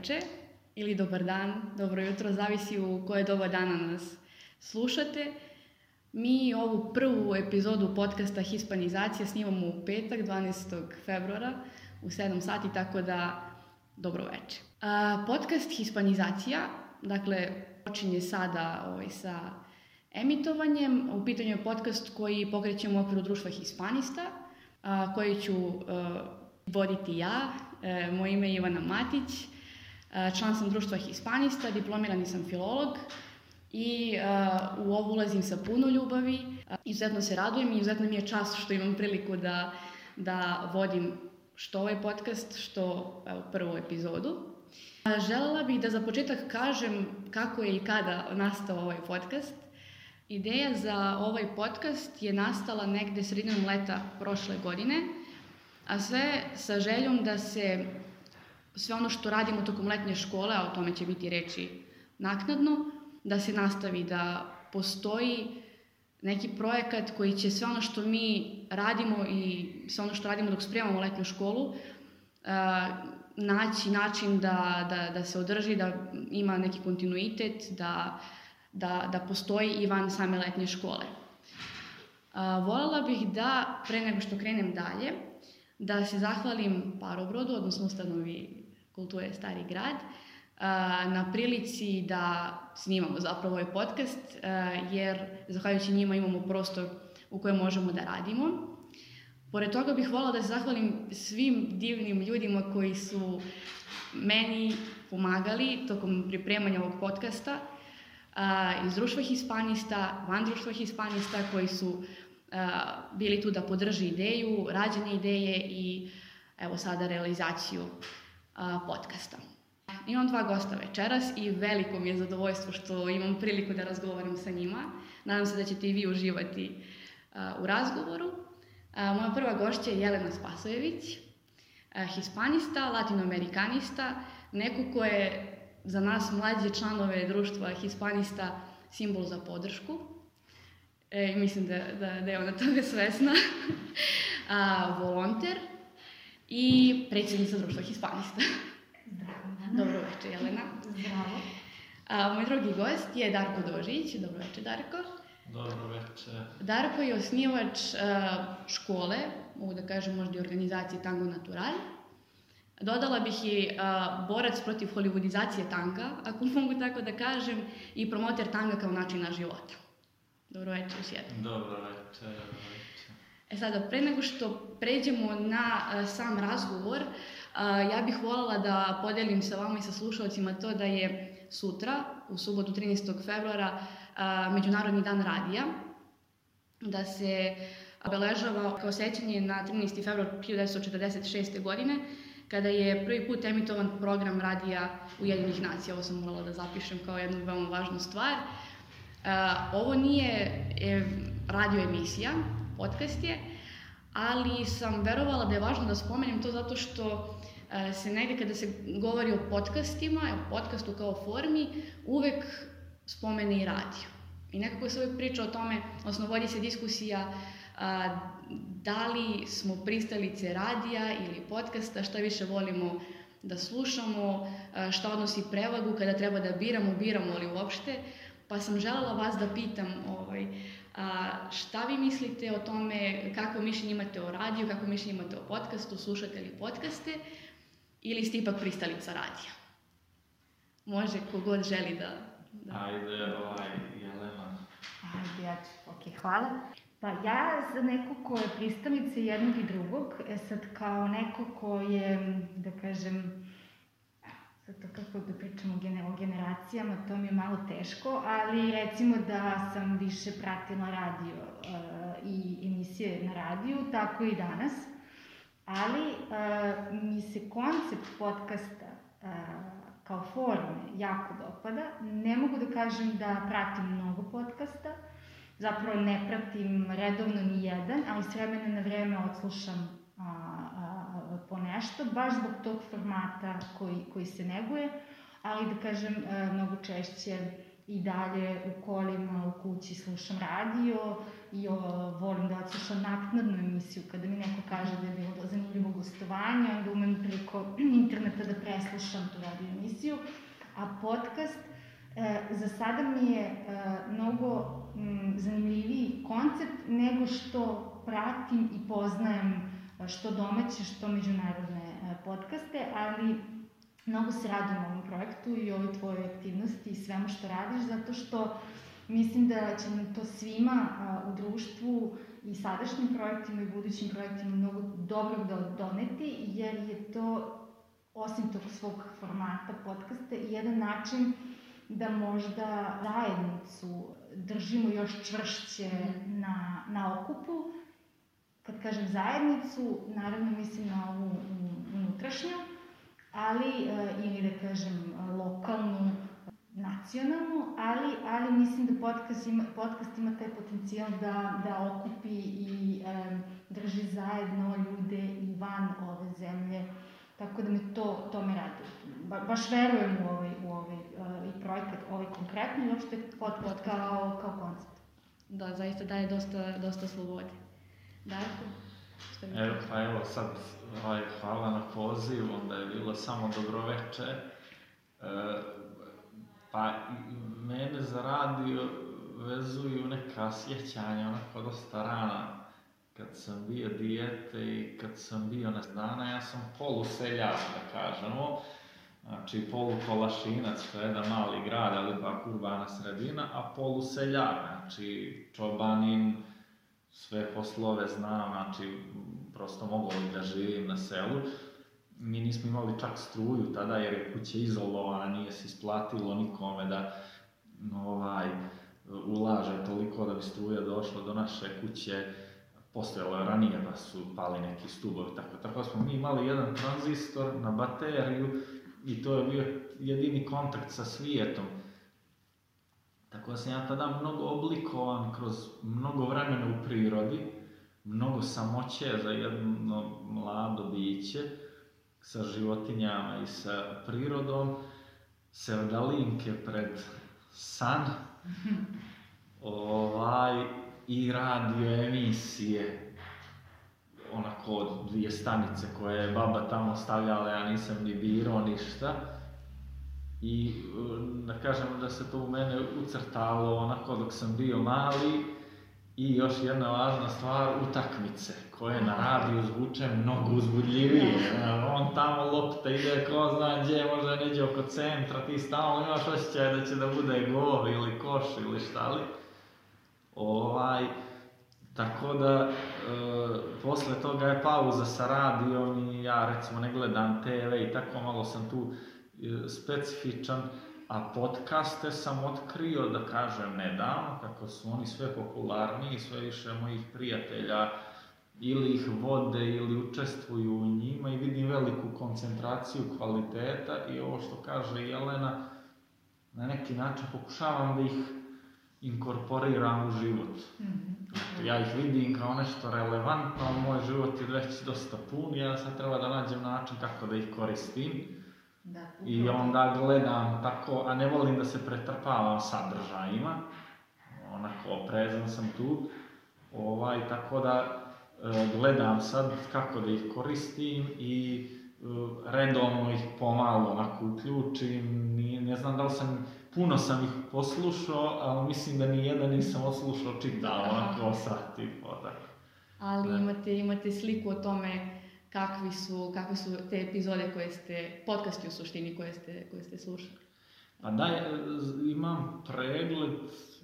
veče ili dobar dan, dobro jutro, zavisi u koje doba dana nas slušate. Mi ovu prvu epizodu podcasta Hispanizacija snimamo u petak, 12. februara u 7 sati, tako da dobro veče. Podcast Hispanizacija, dakle, počinje sada ovaj, sa emitovanjem. U pitanju je podcast koji pokrećemo u okviru društva Hispanista, a, koji ću a, voditi ja. E, moje ime je Ivana Matić, član sam društva Hispanista, diplomirani sam filolog i uh, u ovo ulazim sa puno ljubavi. Uh, izuzetno se radujem i izuzetno mi je čast što imam priliku da, da vodim što ovaj podcast, što evo, prvu epizodu. Želela bih da za početak kažem kako je i kada nastao ovaj podcast. Ideja za ovaj podcast je nastala negde sredinom leta prošle godine, a sve sa željom da se sve ono što radimo tokom letnje škole, a o tome će biti reči naknadno, da se nastavi, da postoji neki projekat koji će sve ono što mi radimo i sve ono što radimo dok spremamo letnju školu, naći način da, da, da se održi, da ima neki kontinuitet, da, da, da postoji i van same letnje škole. Volela bih da, pre nego što krenem dalje, da se zahvalim Parobrodu, odnosno ustanovi kulture Stari grad, na prilici da snimamo zapravo ovaj podcast, jer zahvaljujući njima imamo prostor u kojem možemo da radimo. Pored toga bih volala da se zahvalim svim divnim ljudima koji su meni pomagali tokom pripremanja ovog podcasta, iz društva Hispanista, van društva Hispanista, koji su bili tu da podrži ideju, rađanje ideje i evo sada realizaciju podcasta. Imam dva gosta večeras i veliko mi je zadovoljstvo što imam priliku da razgovaram sa njima. Nadam se da ćete i vi uživati u razgovoru. Moja prva gošća je Jelena Spasojević, hispanista, latinoamerikanista, neko ko je za nas mlađe članove društva hispanista simbol za podršku. E, mislim da, da, da je ona toga svesna. A, volonter i predsjednica društva hispanista. Dobro večer, Jelena. Zdravo. A, moj drugi gost je Darko Dožić. Dobro večer, Darko. Dobro večer. Darko je osnivač a, škole, mogu da kažem možda i organizacije Tango Natural. Dodala bih i a, borac protiv hollywoodizacije tanga, ako mogu tako da kažem, i promoter tanga kao načina života. Dobro večer još jednom. Dobro večer. E sada, pre nego što pređemo na a, sam razgovor, ja bih voljela da podelim sa vama i sa slušalcima to da je sutra, u subotu 13. februara, Međunarodni dan radija, da se obeležava kao sećanje na 13. februar 1946. godine, kada je prvi put emitovan program radija Ujedinih nacija. Ovo sam morala da zapišem kao jednu veoma važnu stvar. Ovo nije e, radio emisija, podcast je, ali sam verovala da je važno da spomenem to zato što e, se negde kada se govori o podcastima, o podcastu kao formi, uvek spomene i radio. I nekako se uvek priča o tome, odnosno vodi se diskusija a, da li smo pristalice radija ili podcasta, šta više volimo da slušamo, a, šta odnosi prevagu kada treba da biramo, biramo li uopšte. Pa sam želela vas da pitam ovaj, A, šta vi mislite o tome, kako mišljenje imate o radiju, kako mišljenje imate o podcastu, slušate li podcaste ili ste ipak pristalica radija? Može, kogod želi da... da... Ajde, ovaj, Jelena. Ajde, ja ću, ok, hvala. Pa ja za neko ko je pristalica jednog i drugog, e sad kao neko ko je, da kažem, sad kako da pričamo o generacijama, to mi je malo teško, ali recimo da sam više pratila radio uh, i emisije na radiju, tako i danas. Ali uh, mi se koncept podcasta uh, kao forme jako dopada. Ne mogu da kažem da pratim mnogo podcasta, zapravo ne pratim redovno ni jedan, ali s vremena na vreme odslušam po nešto, baš zbog tog formata koji, koji se neguje, ali da kažem, e, mnogo češće i dalje u kolima, u kući slušam radio i o, volim da odslušam naknadnu emisiju kada mi neko kaže da je bilo zanimljivo gostovanje, onda umem preko interneta da preslušam tu radio emisiju. A podcast, e, za sada mi je e, mnogo m, zanimljiviji koncept nego što pratim i poznajem što domaće, što međunarodne e, podcaste, ali mnogo se radujem ovom projektu i ovoj tvojoj aktivnosti i svemu što radiš, zato što mislim da će nam to svima a, u društvu i sadašnjim projektima i budućim projektima mnogo dobro da doneti, jer je to, osim tog svog formata podcasta, i jedan način da možda zajednicu držimo još čvršće na, na okupu. Kad kažem zajednicu, naravno mislim na ovu unutrašnju, ali e, ili da kažem lokalnu, nacionalnu, ali, ali mislim da podcast ima, podcast ima taj potencijal da, da okupi i e, drži zajedno ljude i van ove zemlje. Tako da me to, to me raduje. Ba, baš verujem u ovaj, u ovaj uh, i projekat, ovaj konkretno i uopšte podcast kao, kao koncept. Da, zaista daje dosta, dosta slobode. Darko? Evo, pa evo sad, ovaj, hvala na poziv, onda je bilo samo dobroveče. E, pa mene za radio vezuju neka sjećanja, onako dosta rana, kad sam bio dijete i kad sam bio na dana, ja sam poluseljak, da kažemo, znači polukolašinac, to je jedan mali grad, ali ipak urbana sredina, a poluseljak, znači čobanin, sve poslove znam, znači prosto mogu da živim na selu. Mi nismo imali čak struju tada jer je kuća izolovana, nije se isplatilo nikome da ovaj, ulaže toliko da bi struja došla do naše kuće. Postojalo je ranije pa su pali neki stubovi, tako, tako smo mi imali jedan tranzistor na bateriju i to je bio jedini kontakt sa svijetom. Tako da sam ja tada mnogo oblikovan kroz mnogo vremena u prirodi, mnogo samoće za jedno mlado biće sa životinjama i sa prirodom, sevdalinke pred san, ovaj, i radio emisije, onako od dvije stanice koje je baba tamo stavljala, ja nisam ni birao ništa. I da kažem da se to u mene ucrtalo onako dok sam bio mali i još jedna važna stvar, utakmice koje na radiju zvuče mnogo uzbudljivije. On tamo lopta ide ko zna gdje, možda neđe oko centra, ti stalno imaš osjećaj da će da bude gol ili koš ili šta li. Ovaj, tako da, e, posle toga je pauza sa radijom i ja recimo ne gledam TV i tako malo sam tu specifičan, a podcaste sam otkrio, da kažem, nedavno, kako su oni sve popularniji, sve više mojih prijatelja ili ih vode ili učestvuju u njima i vidim veliku koncentraciju kvaliteta i ovo što kaže Jelena, na neki način pokušavam da ih inkorporiram u život. Mm -hmm. Ja ih vidim kao nešto relevantno, moj život je već dosta pun, ja sad treba da nađem način kako da ih koristim. Da, I onda gledam tako, a ne volim da se pretrpavam sadržajima, onako oprezan sam tu, ovaj, tako da e, gledam sad kako da ih koristim i e, redovno ih pomalo onako uključim, Ni, ne znam da li sam, puno sam ih poslušao, ali mislim da ni jedan nisam oslušao čitao, onako sat i po, tako. Ali imate, imate sliku o tome kakvi su, kakve su te epizode koje ste, podcasti u suštini koje ste, koje ste slušali? Pa da, imam pregled,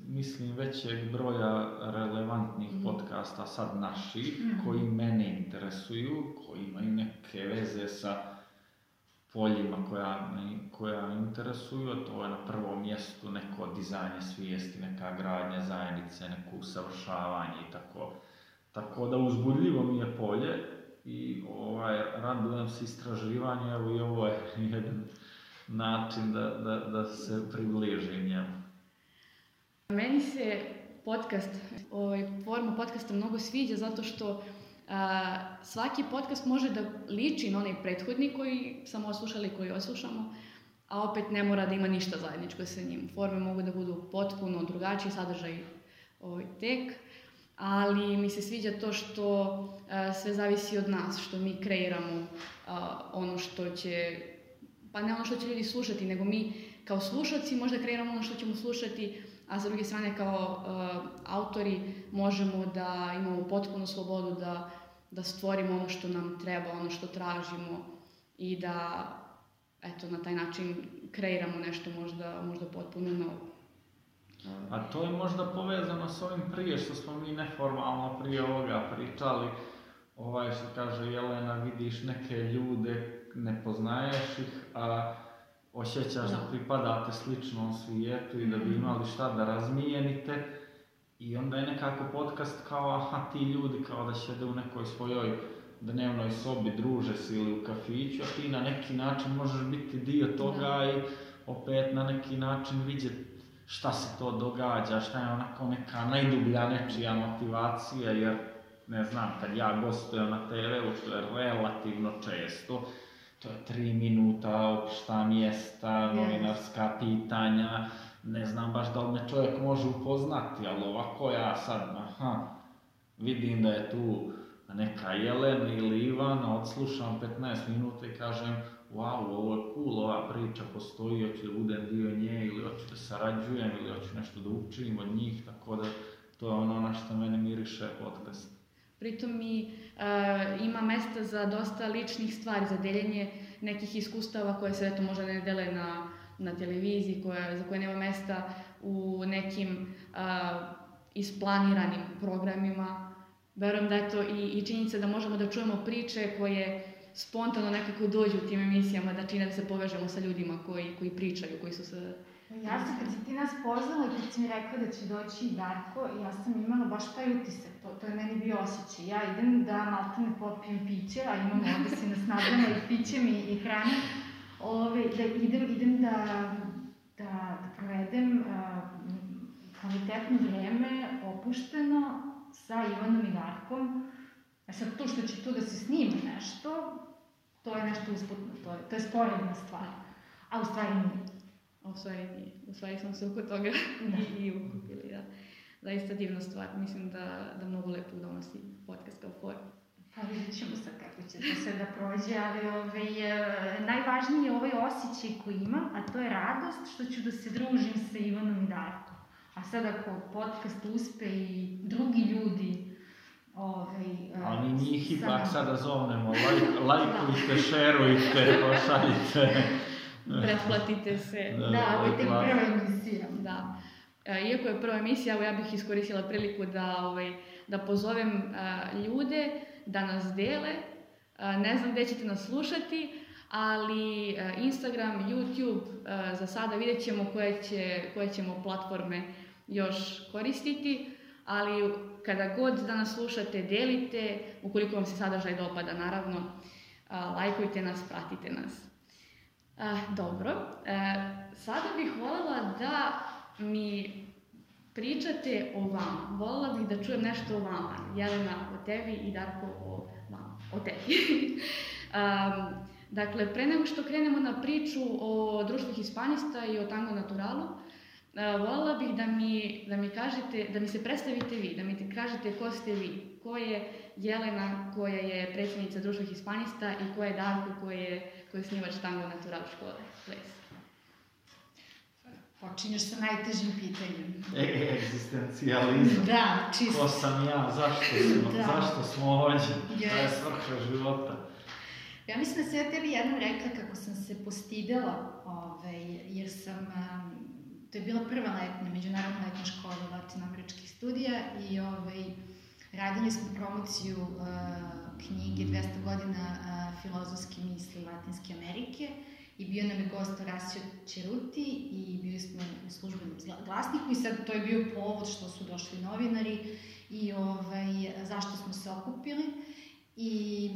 mislim, većeg broja relevantnih mm. podcasta, sad naših, mm. koji mene interesuju, koji imaju neke veze sa poljima koja, koja interesuju, a to je na prvom mjestu neko dizajnje svijesti, neka gradnja zajednice, neko usavršavanje i tako. Tako da uzbudljivo mi je polje, i ovaj, radujem se istraživanju, evo i ovo je jedan način da, da, da se približim njemu. Meni se podcast, ovaj, forma podcasta mnogo sviđa zato što a, svaki podcast može da liči na onaj prethodni koji samo oslušali, koji oslušamo, a opet ne mora da ima ništa zajedničko sa njim. Forme mogu da budu potpuno drugačiji, sadržaj ovaj, tek, ali mi se sviđa to što uh, sve zavisi od nas, što mi kreiramo uh, ono što će, pa ne ono što će ljudi slušati, nego mi kao slušaci možda kreiramo ono što ćemo slušati, a sa druge strane kao uh, autori možemo da imamo potpunu slobodu da, da stvorimo ono što nam treba, ono što tražimo i da eto, na taj način kreiramo nešto možda, možda potpuno novo. A to je možda povezano s ovim prije što smo mi neformalno prije ovoga pričali, ovaj što kaže Jelena, vidiš neke ljude, ne poznaješ ih, a osjećaš da, da pripadate sličnom svijetu i da bi mhm. imali šta da razmijenite. I onda je nekako podcast kao, aha, ti ljudi kao da šede u nekoj svojoj dnevnoj sobi, druže se ili u kafiću, a ti na neki način možeš biti dio toga da. i opet na neki način vidjeti šta se to događa, šta je onako neka najdublja nečija motivacija, jer ne znam, kad ja gostujem na TV-u, što je relativno često, to je tri minuta, opšta mjesta, novinarska pitanja, ne znam baš da li me čovjek može upoznati, ali ovako ja sad, aha, vidim da je tu neka Jelena ili Ivana, odslušam 15 minuta i kažem, wow, ovo je cool, ova priča postoji, hoću da budem dio nje ili hoću da sarađujem ili hoću nešto da učim od njih, tako da to je ono na što mene miriše podcast. Pritom mi uh, ima mesta za dosta ličnih stvari, za deljenje nekih iskustava koje se eto možda ne dele na, na televiziji, koje, za koje nema mesta u nekim uh, isplaniranim programima. Verujem da je to i, i činjenica da možemo da čujemo priče koje spontano nekako dođu u tim emisijama, da čine da se povežemo sa ljudima koji, koji pričaju, koji su se... Ja sam, kad si ti nas poznala, kad si mi rekla da će doći Darko, ja sam imala baš taj utisak, to, to je meni bio osjećaj. Ja idem da malta ne popijem piće, a imam ovde se nas nadama i pićem i, i hranom, ove, da idem, idem da, da, da provedem uh, kvalitetno vreme, opušteno, sa Ivanom i Darkom. A sad to što će tu da se snima nešto, to je nešto usputno, to je, to je sporedna stvar. A u stvari nije. A u stvari nije. U stvari smo se oko toga da. i, i ukupili, da. Zaista divna stvar. Mislim da, da mnogo lepo donosi podcast kao form. Pa vidjet ćemo sad kako će to sve da prođe, ali ovaj, najvažniji je ovaj osjećaj koji imam, a to je radost što ću da se družim sa Ivanom i Darkom. A sad ako podcast uspe i drugi ljudi Ovaj, Ali njih ipak sada zovnemo, lajk, lajkujte, šerujte, pošaljite. Pretplatite se. Da, da ovo je tek prva emisija. Da. E, iako je prva emisija, evo ja bih iskoristila priliku da, ovaj, da pozovem uh, ljude da nas dele. Uh, ne znam gde ćete nas slušati, ali uh, Instagram, YouTube, uh, za sada vidjet ćemo koje, će, koje ćemo platforme još koristiti, ali kada god da nas slušate, delite, ukoliko vam se sadržaj dopada, naravno, lajkujte nas, pratite nas. Dobro, e, sada bih voljela da mi pričate o vama. Voljela bih da čujem nešto o vama. Jelena o tebi i Darko o vama. O tebi. dakle, pre nego što krenemo na priču o društvu hispanista i o tango naturalu, voljela bih da mi, da mi kažete, da mi se predstavite vi, da mi kažete ko ste vi, ko je Jelena koja je predsjednica društva hispanista i ko je Darko koji je, koji je snimač tango natural škole, ples. Počinješ sa najtežim pitanjem. E, egzistencijalizam. Da, čisto. Ko sam ja, zašto smo, da. zašto smo ovdje, yes. šta je svrha života. Ja mislim da sam ja tebi jednom rekla kako sam se postidela, ovaj, jer sam um, to je bila prva letnja, međunarodna letnja škola latinoameričkih studija i ovaj, radili smo promociju uh, knjige 200 godina uh, filozofske misli Latinske Amerike i bio nam je gost Horacio Ceruti i bili smo u službenom glasniku i sad to je bio povod što su došli novinari i ovaj, zašto smo se okupili i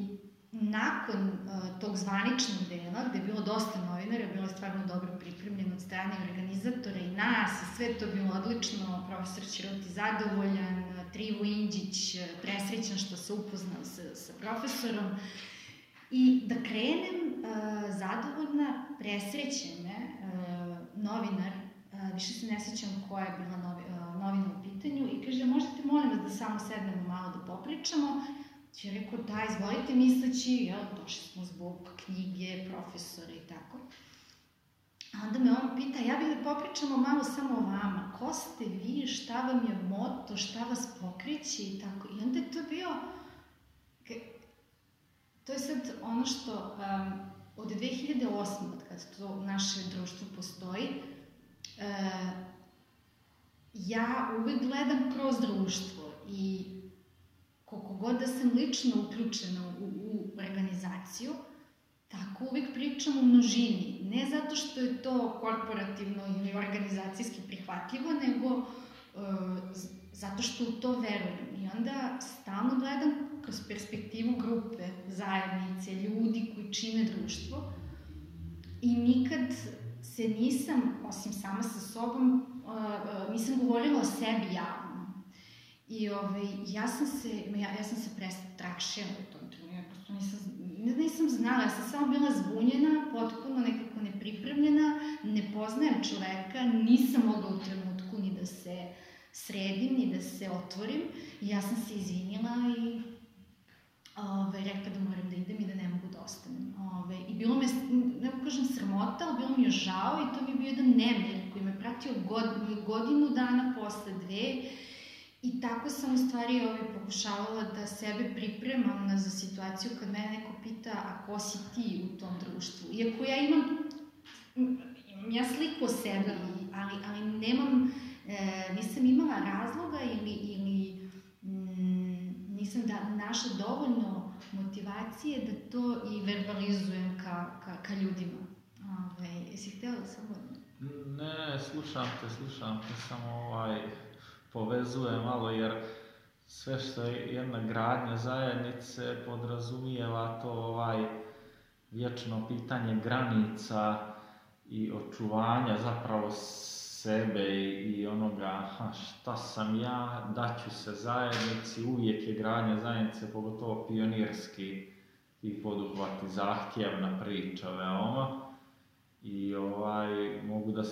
nakon uh, tog zvaničnog dela, gde je bilo dosta novinara, bilo je stvarno dobro pripremljeno od strane organizatora i nas, i sve to bilo odlično, profesor Čiroti zadovoljan, Trivo Inđić presrećan što se upoznao sa, sa profesorom. I da krenem uh, zadovoljna, presrećena, novinar, a, više se ne sjećam koja je bila novi, a, novina u pitanju, i kaže, možete molim vas da samo sednemo malo da popričamo, Ti je rekao, da, izvolite misleći, jel, došli smo zbog knjige, profesora i tako. A onda me on pita, ja bih da popričamo malo samo o vama. Ko ste vi, šta vam je moto, šta vas pokreće i tako. I onda je to bio... To je sad ono što um, od 2008. od kad to naše društvo postoji, uh, ja uvek gledam kroz društvo i koliko god da sam lično uključena u, u organizaciju, tako uvek pričam u množini. Ne zato što je to korporativno ili organizacijski prihvatljivo, nego uh, zato što u to verujem. I onda stalno gledam kroz perspektivu grupe, zajednice, ljudi koji čine društvo i nikad se nisam, osim sama sa sobom, uh, uh, nisam govorila o sebi javno I ovaj, ja sam se, ja, ja sam se prestrašila u tom trenutku, ja prosto nisam, nisam znala, ja sam samo bila zbunjena, potpuno nekako nepripremljena, ne poznajem čoveka, nisam mogla u trenutku ni da se sredim, ni da se otvorim. I ja sam se izvinila i ove, rekla da moram da idem i da ne mogu da ostanem. Ove, I bilo me, ne kažem sramota, ali bilo mi je žao i to mi je bio jedan nemir koji me pratio god, godinu dana posle dve I tako sam u stvari ovaj, pokušavala da sebe pripremam na, za situaciju kad mene neko pita a ko si ti u tom društvu. Iako ja imam, ja sliku o sebi, ali, ali nemam, e, nisam imala razloga ili, ili mm, nisam da, našla dovoljno motivacije da to i verbalizujem ka, ka, ka ljudima. Ove, jesi htjela samo... Ne, slušam te, slušam te, samo ovaj, povezuje malo jer sve što je jedna gradnja zajednice podrazumijeva to ovaj vječno pitanje granica i očuvanja zapravo sebe i onoga aha, šta sam ja, daću se zajednici, uvijek je gradnja zajednice, pogotovo pionirski i poduhvati zahtjevna priča veoma. I ovaj mogu da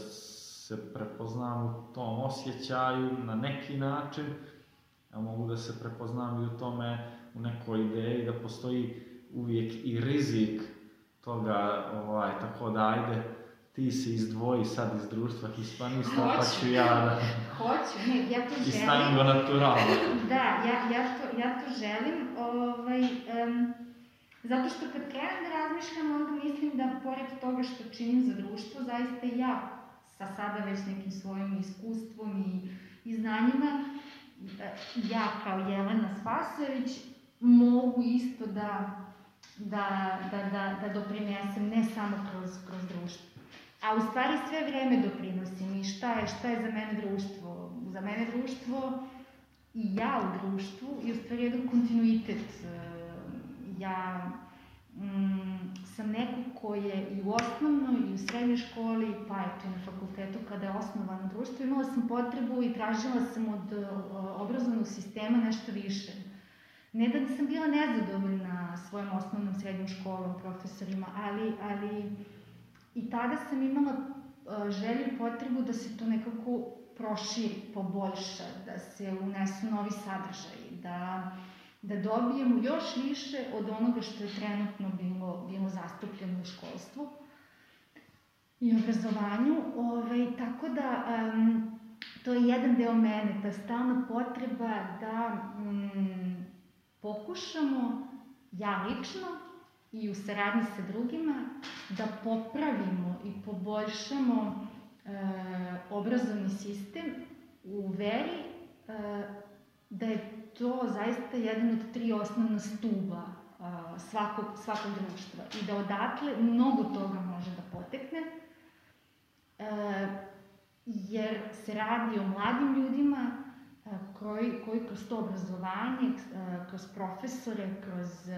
se prepoznam u tom osjećaju na neki način, ja mogu da se prepoznam i u tome, u nekoj ideji da postoji uvijek i rizik toga, ovaj, tako da ajde, ti se izdvoji sad iz društva hispanista, pa ću ja da... Hoću, ne, ja to želim. I stavim go naturalno. da, ja, ja, to, ja to želim, ovaj, um, zato što kad krenem da razmišljam, onda mislim da pored toga što činim za društvo, zaista ja sa sada već nekim svojim iskustvom i, i znanjima, ja kao Jelena Spasović mogu isto da, da, da, da, da doprinesem ne samo kroz, kroz društvo. A u stvari sve vreme doprinosim i šta je, šta je za mene društvo? Za mene društvo i ja u društvu je u stvari jedan kontinuitet. Ja mm, sam neko ko je i u osnovnoj i u srednjoj školi, pa eto i na fakultetu kada je osnovano društvo, imala sam potrebu i tražila sam od obrazovnog sistema nešto više. Ne da sam bila nezadovoljna svojom osnovnom srednjom školom, profesorima, ali, ali i tada sam imala želju i potrebu da se to nekako proširi, poboljša, da se unesu novi sadržaji, da da dobijemo još više od onoga što je trenutno bilo, bilo zastupljeno u školstvu i obrazovanju. Ovaj, tako da, um, to je jedan deo mene, ta stalna potreba da um, pokušamo, ja lično i u saradnji sa drugima, da popravimo i poboljšamo e, obrazovni sistem u veri e, da je to zaista jedan od tri osnovna stuba svakog, svakog društva i da odatle mnogo toga može da potekne, e, jer se radi o mladim ljudima a, koji, koji kroz to obrazovanje, a, kroz profesore, kroz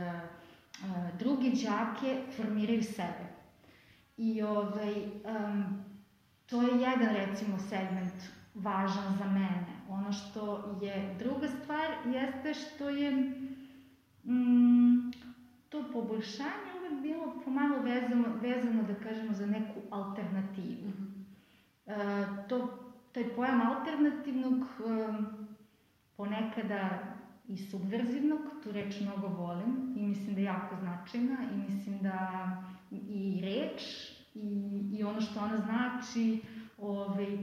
druge đake formiraju sebe. I ovaj, to je jedan recimo segment važan za mene Ono što je druga stvar jeste što je mm, to poboljšanje uvek bilo pomalo vezano, vezano, da kažemo, za neku alternativu. E, to, taj pojam alternativnog e, ponekada i subverzivnog, tu reč mnogo volim i mislim da je jako značajna i mislim da i reč i, i ono što ona znači ovaj,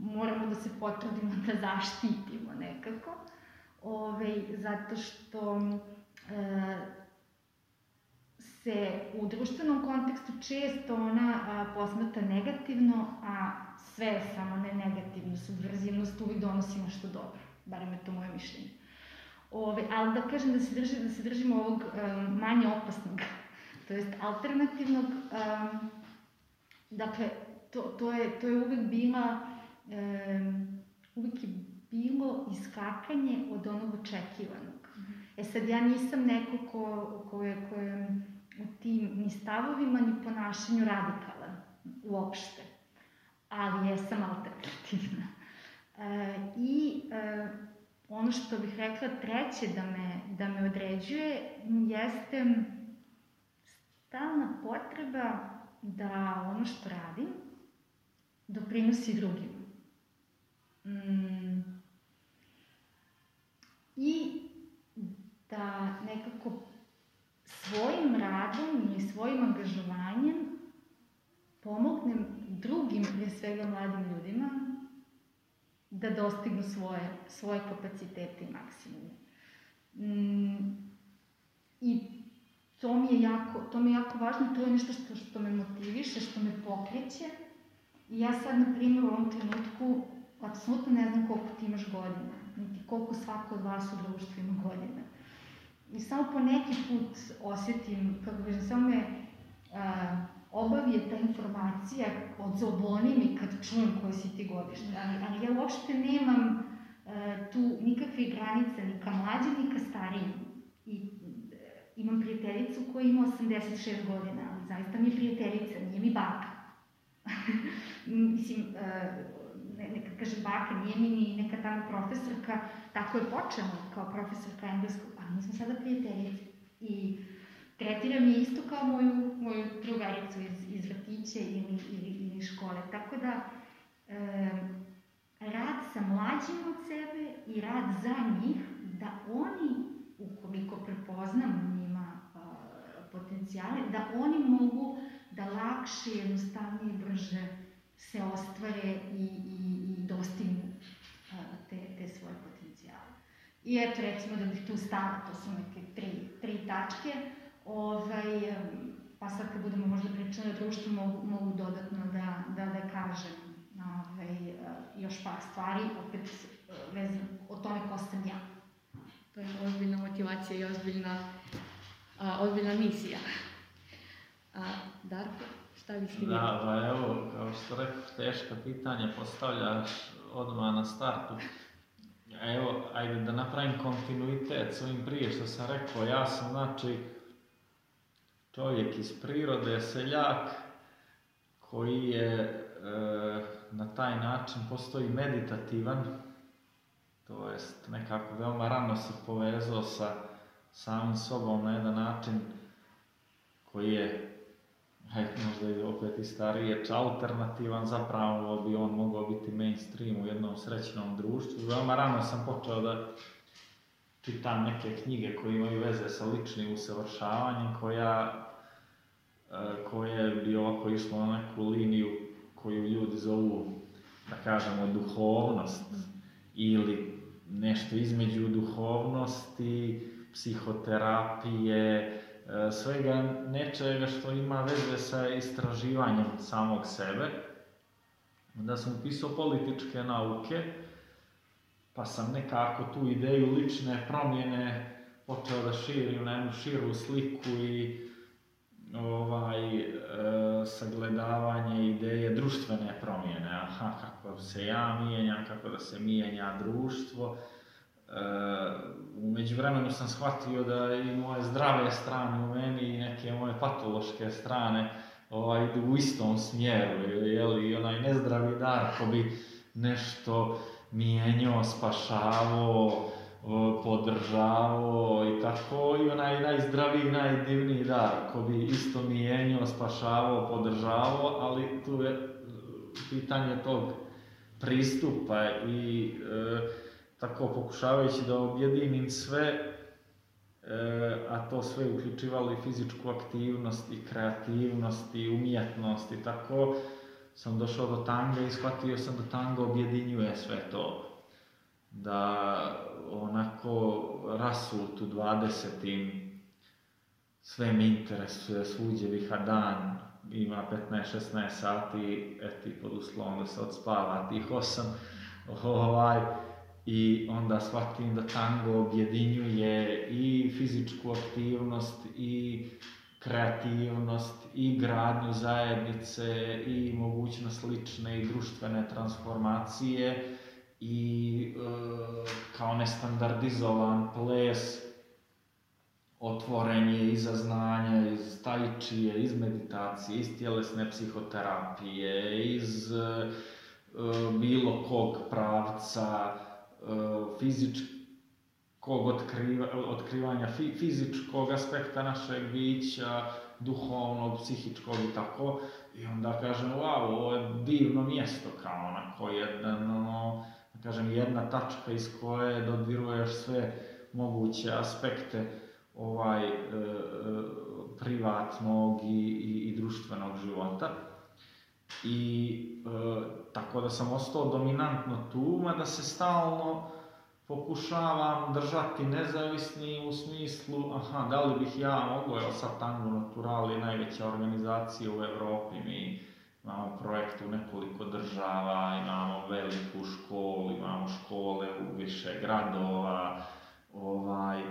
moramo da se potrudimo da zaštitimo nekako, ovaj, zato što e, se u društvenom kontekstu često ona a, posmata negativno, a sve je samo ne negativno, subverzivnost uvijek donosi nešto dobro, barem je to moje mišljenje. Ove, ali da kažem da se, drži, da se držimo ovog um, manje opasnog, to jest alternativnog, um, dakle, to, to, je, to je uvek bila, um, uvek je bilo iskakanje od onog očekivanog. E sad, ja nisam neko ko, ko, je, ko je u tim ni stavovima, ni ponašanju radikalan, uopšte. Ali jesam alternativna. E, I e, ono što bih rekla treće da me, da me određuje jeste stalna potreba da ono što radim doprinosi drugim. Mm. I da nekako svojim radom ili svojim angažovanjem pomognem drugim, pre svega mladim ljudima, da dostignu svoje, svoje kapacitete i maksimume. Mm, I to mi je jako, to mi je jako važno, to je nešto što, što me motiviše, što me pokreće. I ja sad, na primjer, u ovom trenutku, apsolutno ne znam koliko ti imaš godina, niti koliko svako od vas u društvu ima godina. I samo po neki put osjetim, kako kažem, samo me a, obavije ta informacija, odzoboni mi kad čujem koji si ti godište. Ali, ali ja uopšte nemam a, tu nikakve granice, ni ka mlađim, ni ka starijim. I imam prijateljicu koja ima 86 godina, ali zaista mi je prijateljica, nije mi baka. Mislim, ne, neka kažem baka, nije mi ni neka tamo profesorka, tako je počela kao profesorka engleskog, ali mi smo sada prijateljice. I tretiram je isto kao moju, moju drugaricu iz, iz vrtića ili, ili, ili škole. Tako da, e, rad sa mlađim od sebe i rad za njih, da oni, ukoliko prepoznam njima a, potencijale, da oni mogu da lakše, jednostavnije, brže se ostvare i, i dostignu te, te svoje potencijale. I eto, recimo da bih tu stala, to su neke tri, tri tačke, ovaj, pa sad kad budemo možda pričali o društvu, mogu, mogu dodatno da, da, da kažem ovaj, još par stvari, opet vezano o tome ko sam ja. To je ozbiljna motivacija i ozbiljna, a, ozbiljna misija. A, Darko? Šta bi ti Da, pa evo, kao što rekao, teška pitanja postavljaš odmah na startu. Evo, ajde da napravim kontinuitet s ovim prije što sam rekao. Ja sam, znači, čovjek iz prirode, seljak, koji je e, na taj način postoji meditativan, to jest nekako veoma rano se povezao sa samim sobom na jedan način koji je hajde možda i opet i stariji, alternativan, zapravo bi on mogao biti mainstream u jednom srećnom društvu. Veoma rano sam počeo da čitam neke knjige koje imaju veze sa ličnim usavršavanjem, koja, e, koje bi ovako išlo na neku liniju koju ljudi zovu, da kažemo, duhovnost ili nešto između duhovnosti, psihoterapije, svega nečega što ima veze sa istraživanjem samog sebe. Da sam upisao političke nauke, pa sam nekako tu ideju lične promjene počeo da širim na jednu širu sliku i ovaj, e, sagledavanje ideje društvene promjene. Aha, kako se ja mijenjam, kako da se mijenja društvo. E, umeđu vremenu sam shvatio da i moje zdrave strane u meni i neke moje patološke strane ovaj, idu u istom smjeru, jel, i onaj nezdravi dar ko bi nešto mijenjao, spašavao, podržavao i tako, i onaj najzdraviji, najdivniji dar ko bi isto mijenjao, spašavao, podržavao, ali tu je pitanje tog pristupa i e, tako pokušavajući da objedinim sve, e, a to sve uključivalo i fizičku aktivnost i kreativnost i umjetnost i tako, sam došao do tanga i shvatio sam da tango objedinjuje sve to. Da onako rasut u 20. sve me interesuje, svuđe vihadan, ima 15-16 sati, eti pod uslovom da se odspava tih 8, ovaj, i onda shvatim da tango objedinjuje i fizičku aktivnost i kreativnost i gradnju zajednice i mogućnost lične i društvene transformacije i e, kao nestandardizovan ples otvoren je iza znanja, iz tajčije, iz meditacije, iz tjelesne psihoterapije, iz e, bilo kog pravca, fizičkog otkriva, otkrivanja fi, fizičkog aspekta našeg bića, duhovnog, psihičkog i tako. I onda kažem, wow, ovo je divno mjesto, kao onako jedan, ono, da kažem, jedna tačka iz koje dodiruješ sve moguće aspekte ovaj e, e, privatnog i, i, i društvenog života. I e, tako da sam ostao dominantno tu, mada se stalno pokušavam držati nezavisni u smislu, aha, da li bih ja mogao, evo sad Tango Natural je najveća organizacija u Evropi, mi imamo projekt u nekoliko država, imamo veliku školu, imamo škole u više gradova, ovaj,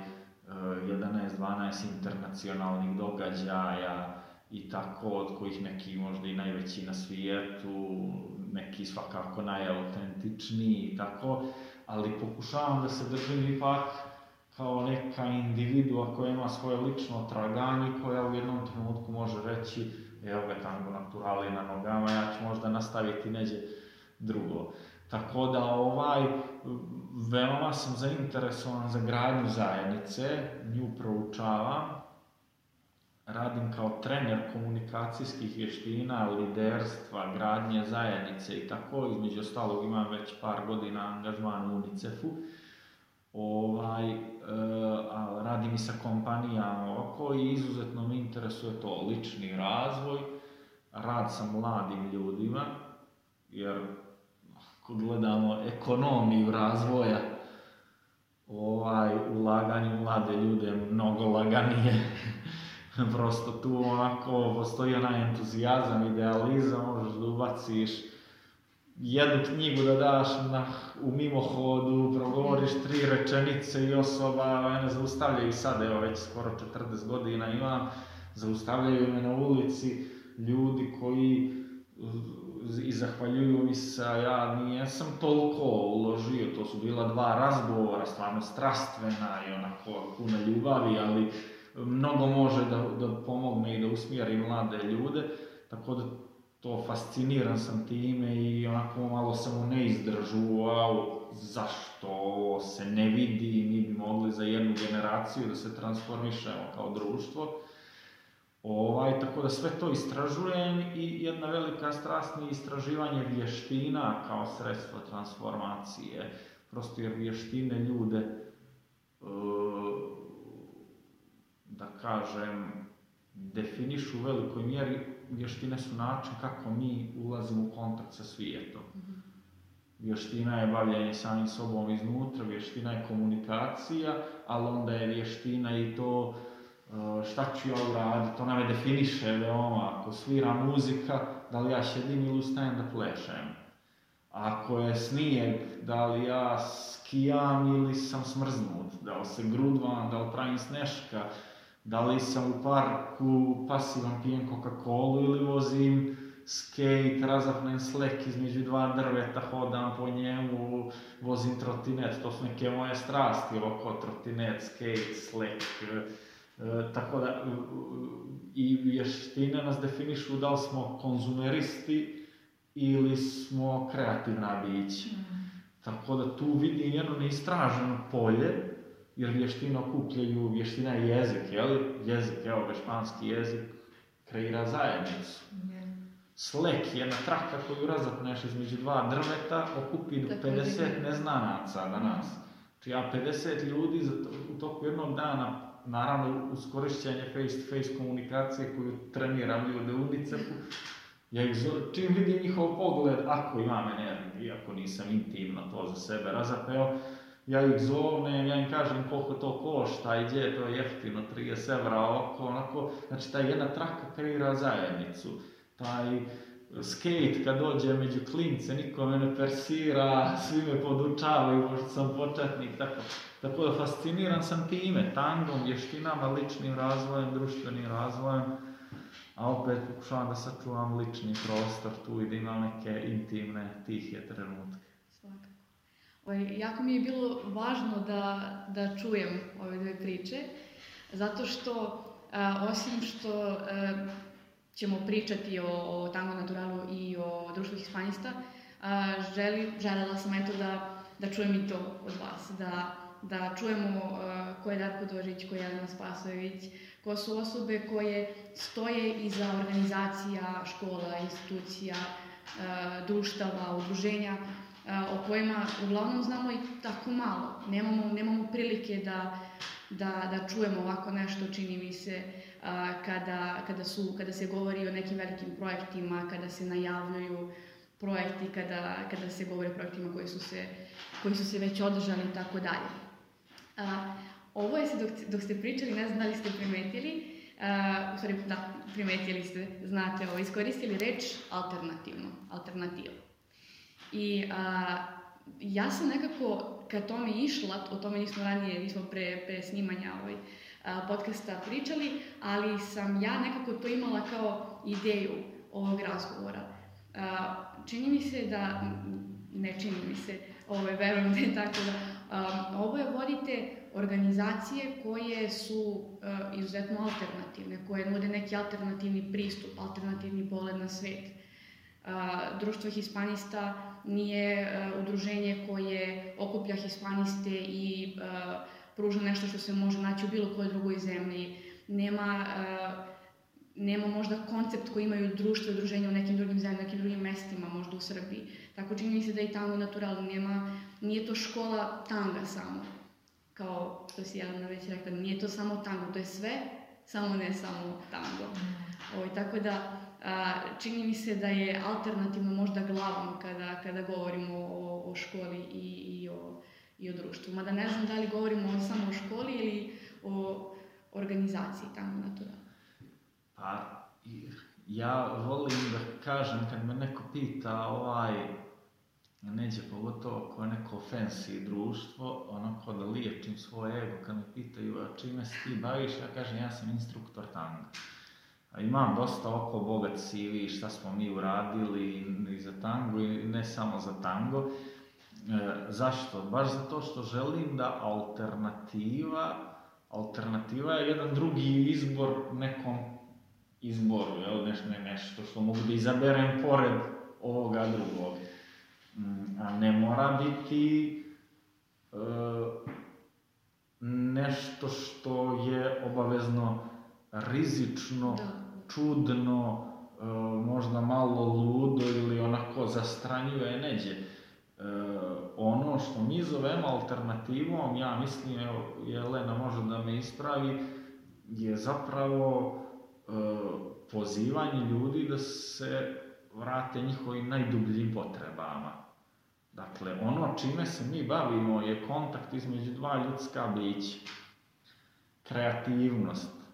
11-12 internacionalnih događaja i tako, od kojih neki možda i najveći na svijetu, neki svakako najautentičniji i tako, ali pokušavam da se držim ipak kao neka individua koja ima svoje lično traganje, koja u jednom trenutku može reći evo ga tango naturali na nogama, ja ću možda nastaviti neđe drugo. Tako da ovaj, veoma sam zainteresovan za gradnju zajednice, nju proučavam, radim kao trener komunikacijskih vještina, liderstva, gradnje zajednice i tako, između ostalog imam već par godina angažman u UNICEF-u, ovaj, e, radim i sa kompanijama oko i izuzetno me interesuje to lični razvoj, rad sa mladim ljudima, jer ako gledamo ekonomiju razvoja, ovaj, ulaganje u mlade ljude je mnogo laganije. Prosto tu onako postoji onaj entuzijazam, idealizam, možeš da ubaciš jednu knjigu da daš na, u mimohodu, progovoriš tri rečenice i osoba mene zaustavljaju sad, evo već skoro 40 godina imam, zaustavljaju me na ulici ljudi koji i zahvaljuju mi se, ja nijesam toliko uložio, to su bila dva razgovora, stvarno strastvena i onako puna ljubavi, ali mnogo može da, da pomogne i da usmjeri mlade ljude, tako da to fasciniran sam time i onako malo sam u neizdržu, wow, zašto ovo se ne vidi, mi bi mogli za jednu generaciju da se transformišemo kao društvo. Ovaj, tako da sve to istražujem i jedna velika strast mi je istraživanje vještina kao sredstvo transformacije. Prosto jer vještine ljude, e, da kažem, definišu u velikoj mjeri, vještine su način kako mi ulazimo u kontakt sa svijetom. Vještina je bavljanje samim sobom iznutra, vještina je komunikacija, ali onda je vještina i to šta ću ja uraditi, to me definiše veoma, ako svira muzika, da li ja šedim ili ustajem da plešem. Ako je snijeg, da li ja skijam ili sam smrznut, da li se grudvam, da li pravim sneška, da li sam u parku pasivan pijem Coca-Cola ili vozim skate, razapnem slek između dva drveta, hodam po njemu, vozim trotinet, to su neke moje strasti, oko trotinet, skate, slek, E, tako da, i vještine nas definišu da li smo konzumeristi ili smo kreativna bića. Mm. Tako da tu vidim jedno neistraženo polje, jer vještine okupljaju, vještina je jezik, je li? Jezik, evo ga, španski jezik kreira zajednicu. Slek, jedna traka koju razapneš između dva drveta, okupi do Tako 50 je. neznanaca danas. Znači ja 50 ljudi za to, u toku jednog dana, naravno uz korišćenje face-to-face komunikacije koju treniram ljude u UNICEF-u, ja ih čim vidim njihov pogled, ako imam energiju, iako nisam intimno to za sebe razapeo, ja ih zovnem, ja im kažem koliko to košta i gdje je to jeftino, 30 evra oko, onako, znači ta jedna traka kreira zajednicu, taj skate kad dođe među klince, niko me ne persira, svi me podučavaju, pošto sam početnik, tako, tako da fasciniran sam time, tangom, vještinama, ličnim razvojem, društvenim razvojem, a opet pokušavam da sačuvam lični prostor tu i da imam neke intimne, tihe trenutke. Ovaj, jako mi je bilo važno da, da čujem ove dve priče, zato što a, osim što a, ćemo pričati o, o tango naturalu i o društvu hispanista, a, želi, želela sam eto da, da čujem i to od vas, da, da čujemo a, ko je Darko Dožić, ko je Jelena Spasojević, ko su osobe koje stoje iza organizacija, škola, institucija, a, društava, udruženja, o kojima uglavnom znamo i tako malo. Nemamo, nemamo prilike da, da, da čujemo ovako nešto, čini mi se, a, kada, kada, su, kada se govori o nekim velikim projektima, kada se najavljuju projekti, kada, kada se govori o projektima koji su se, koji su se već održali i tako dalje. A, Ovo je se dok, dok ste pričali, ne znam da li ste primetili, a, u stvari da, primetili ste, znate, ovo, iskoristili reč alternativno, alternativa. I a, ja sam nekako ka tome išla, o tome nismo ranije, nismo pre, pre snimanja ovaj, a, podcasta pričali, ali sam ja nekako to imala kao ideju ovog razgovora. A, čini mi se da, ne čini mi se, ovaj, verujem da je tako da, a, ovo je vodite organizacije koje su uh, izuzetno alternativne, koje nude neki alternativni pristup, alternativni pogled na svet. Uh, Društvo hispanista nije uh, udruženje koje okuplja hispaniste i uh, pruža nešto što se može naći u bilo kojoj drugoj zemlji. Nema, uh, nema možda koncept koji imaju društvo i udruženja u nekim drugim zemljama, nekim drugim mestima, možda u Srbiji. Tako čini mi se da i tamo naturalno nema, nije to škola tanga samo kao što si Jelena već rekla, nije to samo tango, to je sve, samo ne samo tango. Ovo, tako da, čini mi se da je alternativno možda glavno kada, kada govorimo o, o školi i, i, o, i o društvu. Mada ne znam da li govorimo samo o školi ili o organizaciji tango natural. Pa, i- ja volim da kažem kad me neko pita ovaj, neđe pogotovo ako je neko fancy društvo, onako da liječim svoj ego kad me pitaju a čime se ti baviš, ja kažem ja sam instruktor tanga. Imam dosta oko bogat CV, šta smo mi uradili i za tango i ne samo za tango. E, zašto? Baš zato što želim da alternativa, alternativa je jedan drugi izbor nekom izboru, jel, neš, ne, nešto što mogu da izaberem pored ovoga drugog. Mm, A ne mora biti e, nešto što je obavezno rizično, Da. Čudno, e, možda malo ludo ili onako zastranjuje neđe. E, ono što mi zovemo alternativom, ja mislim, evo, Jelena može da me ispravi, je zapravo e, pozivanje ljudi da se vrate njihovim najdubljim potrebama. Dakle, ono čime se mi bavimo je kontakt između dva ljudska bića. Kreativnost,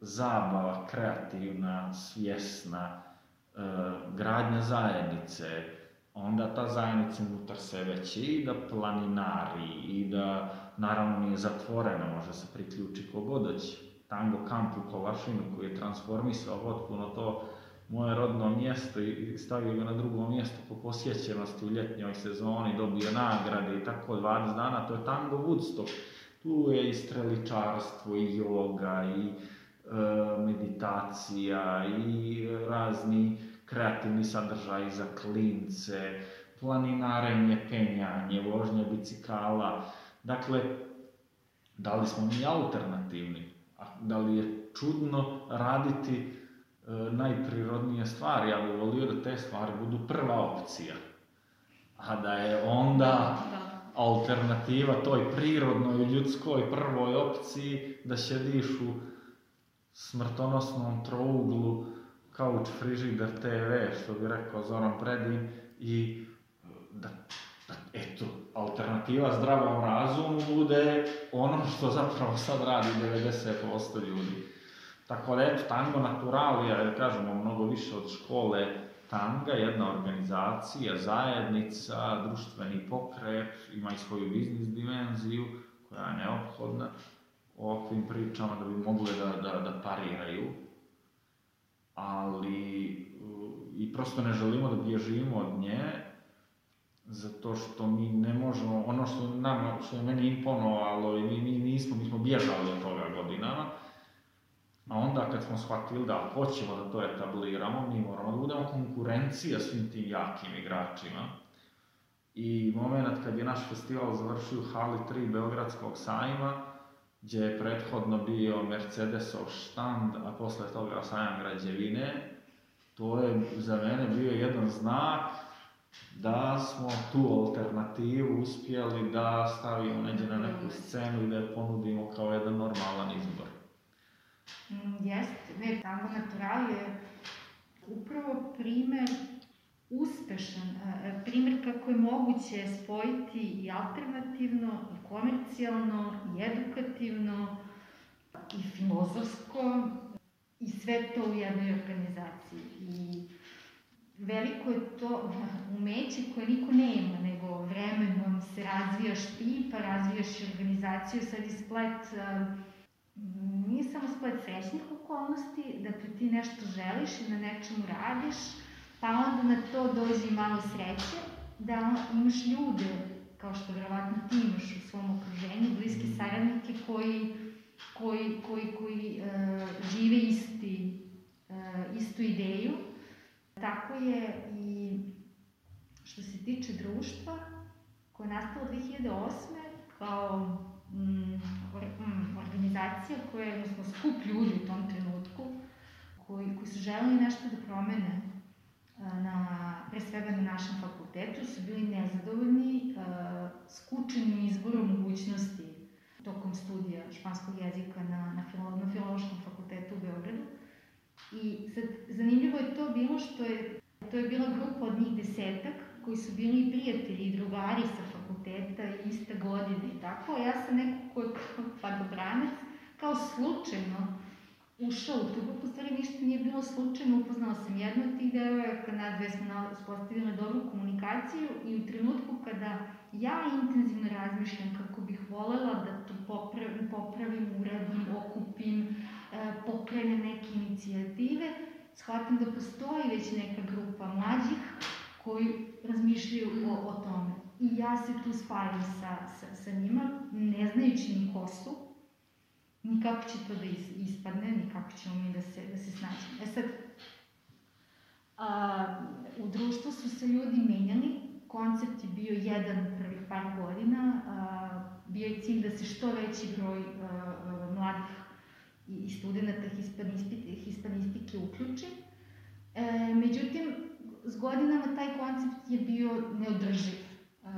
zabava, kreativna, svjesna, e, gradnja zajednice, onda ta zajednica unutar sebe će i da planinari i da, naravno nije zatvorena, može se priključi kogod hoće. Tango kamp u Kovašinu koji je transformisao potpuno to moje rodno mjesto i stavio ga na drugo mjesto po posjećenosti u ljetnjoj sezoni, dobio nagrade i tako 20 dana, to je Tango Woodstock. Tu je i streličarstvo, i joga, i meditacija, i razni kreativni sadržaji za klince, planinarenje, penjanje, vožnje bicikala. Dakle, da li smo mi alternativni? A Da li je čudno raditi e, najprirodnije stvari, ja bih volio da te stvari budu prva opcija. A da je onda Da. alternativa toj prirodnoj, ljudskoj prvoj opciji da sjediš u smrtonosnom trouglu couch frižider TV, što bi rekao Zoran Predin, i da, da eto, alternativa zdravom razumu bude ono što zapravo sad radi 90% ljudi. Tako da eto, Tango Naturalija, da kažemo, mnogo više od škole Tanga, jedna organizacija, zajednica, društveni pokret, ima i svoju biznis dimenziju koja je neophodna ovakvim pričama da bi mogle da, da, da pariraju. Ali uh, i prosto ne želimo da bježimo od nje, zato što mi ne možemo, ono što, nama, što je meni imponovalo i mi, mi nismo, mi smo bježali od toga godinama, a onda kad smo shvatili da hoćemo da to etabliramo, mi moramo da budemo konkurencija svim tim jakim igračima. I moment kad je naš festival završio u hali 3 Beogradskog sajma, gdje je prethodno bio Mercedesov štand, a posle toga sajam građevine, to je za mene bio jedan znak da smo tu alternativu uspjeli da stavimo neđe na neku scenu i da je ponudimo kao jedan normalan izbor. Mm, Jeste, ne, Tango Natural je upravo primer uspešan, primer kako je moguće spojiti i alternativno, i komercijalno, i edukativno, i filozofsko, i sve to u jednoj organizaciji. I veliko je to umeće koje niko nema, nego vremenom se razvijaš ti, pa razvijaš i organizaciju, sad i splet nije samo splet srećnih okolnosti, da ti nešto želiš i na nečemu radiš, pa onda na to dođe i malo sreće, da imaš ljude, kao što verovatno ti imaš u svom okruženju, bliske saradnike koji, koji, koji, koji uh, žive isti, uh, istu ideju. Tako je i što se tiče društva, koje je nastalo 2008. kao mm, mm, organizacija koja je, odnosno skup ljudi u tom trenutku, koji, koji su želeli nešto da promene na, pre svega na našem fakultetu, su bili nezadovoljni skučenim izborom mogućnosti tokom studija španskog jezika na, na, filo, na Filološkom fakultetu u Beogradu. I sad, zanimljivo je to bilo što je, to je bila grupa od njih desetak, koji su bili prijatelji i drugari sa fakulteta i iste godine i tako, ja sam neko ko je kao padobranac, kao slučajno ušao u tu grupu, stvari ništa nije bilo slučajno, upoznala sam jednu od tih devojaka, nas dve smo uspostavili dobru komunikaciju i u trenutku kada ja intenzivno razmišljam kako bih volela da to popravim, popravim uradim, okupim, e, pokrenem neke inicijative, shvatim da postoji već neka grupa mlađih koji razmišljaju o, o tome. I ja se tu spajam sa, sa, sa njima, ne znajući ni ko su, ni kako će to da is, ispadne, ni kako ćemo mi da se, da se snađemo. E sad, a, u društvu su se ljudi menjali, koncept je bio jedan prvih par godina, a, bio je cilj da se što veći broj a, a, mladih i, i studenta hispanistike uključi. E, međutim, s godinama taj koncept je bio neodrživ, uh,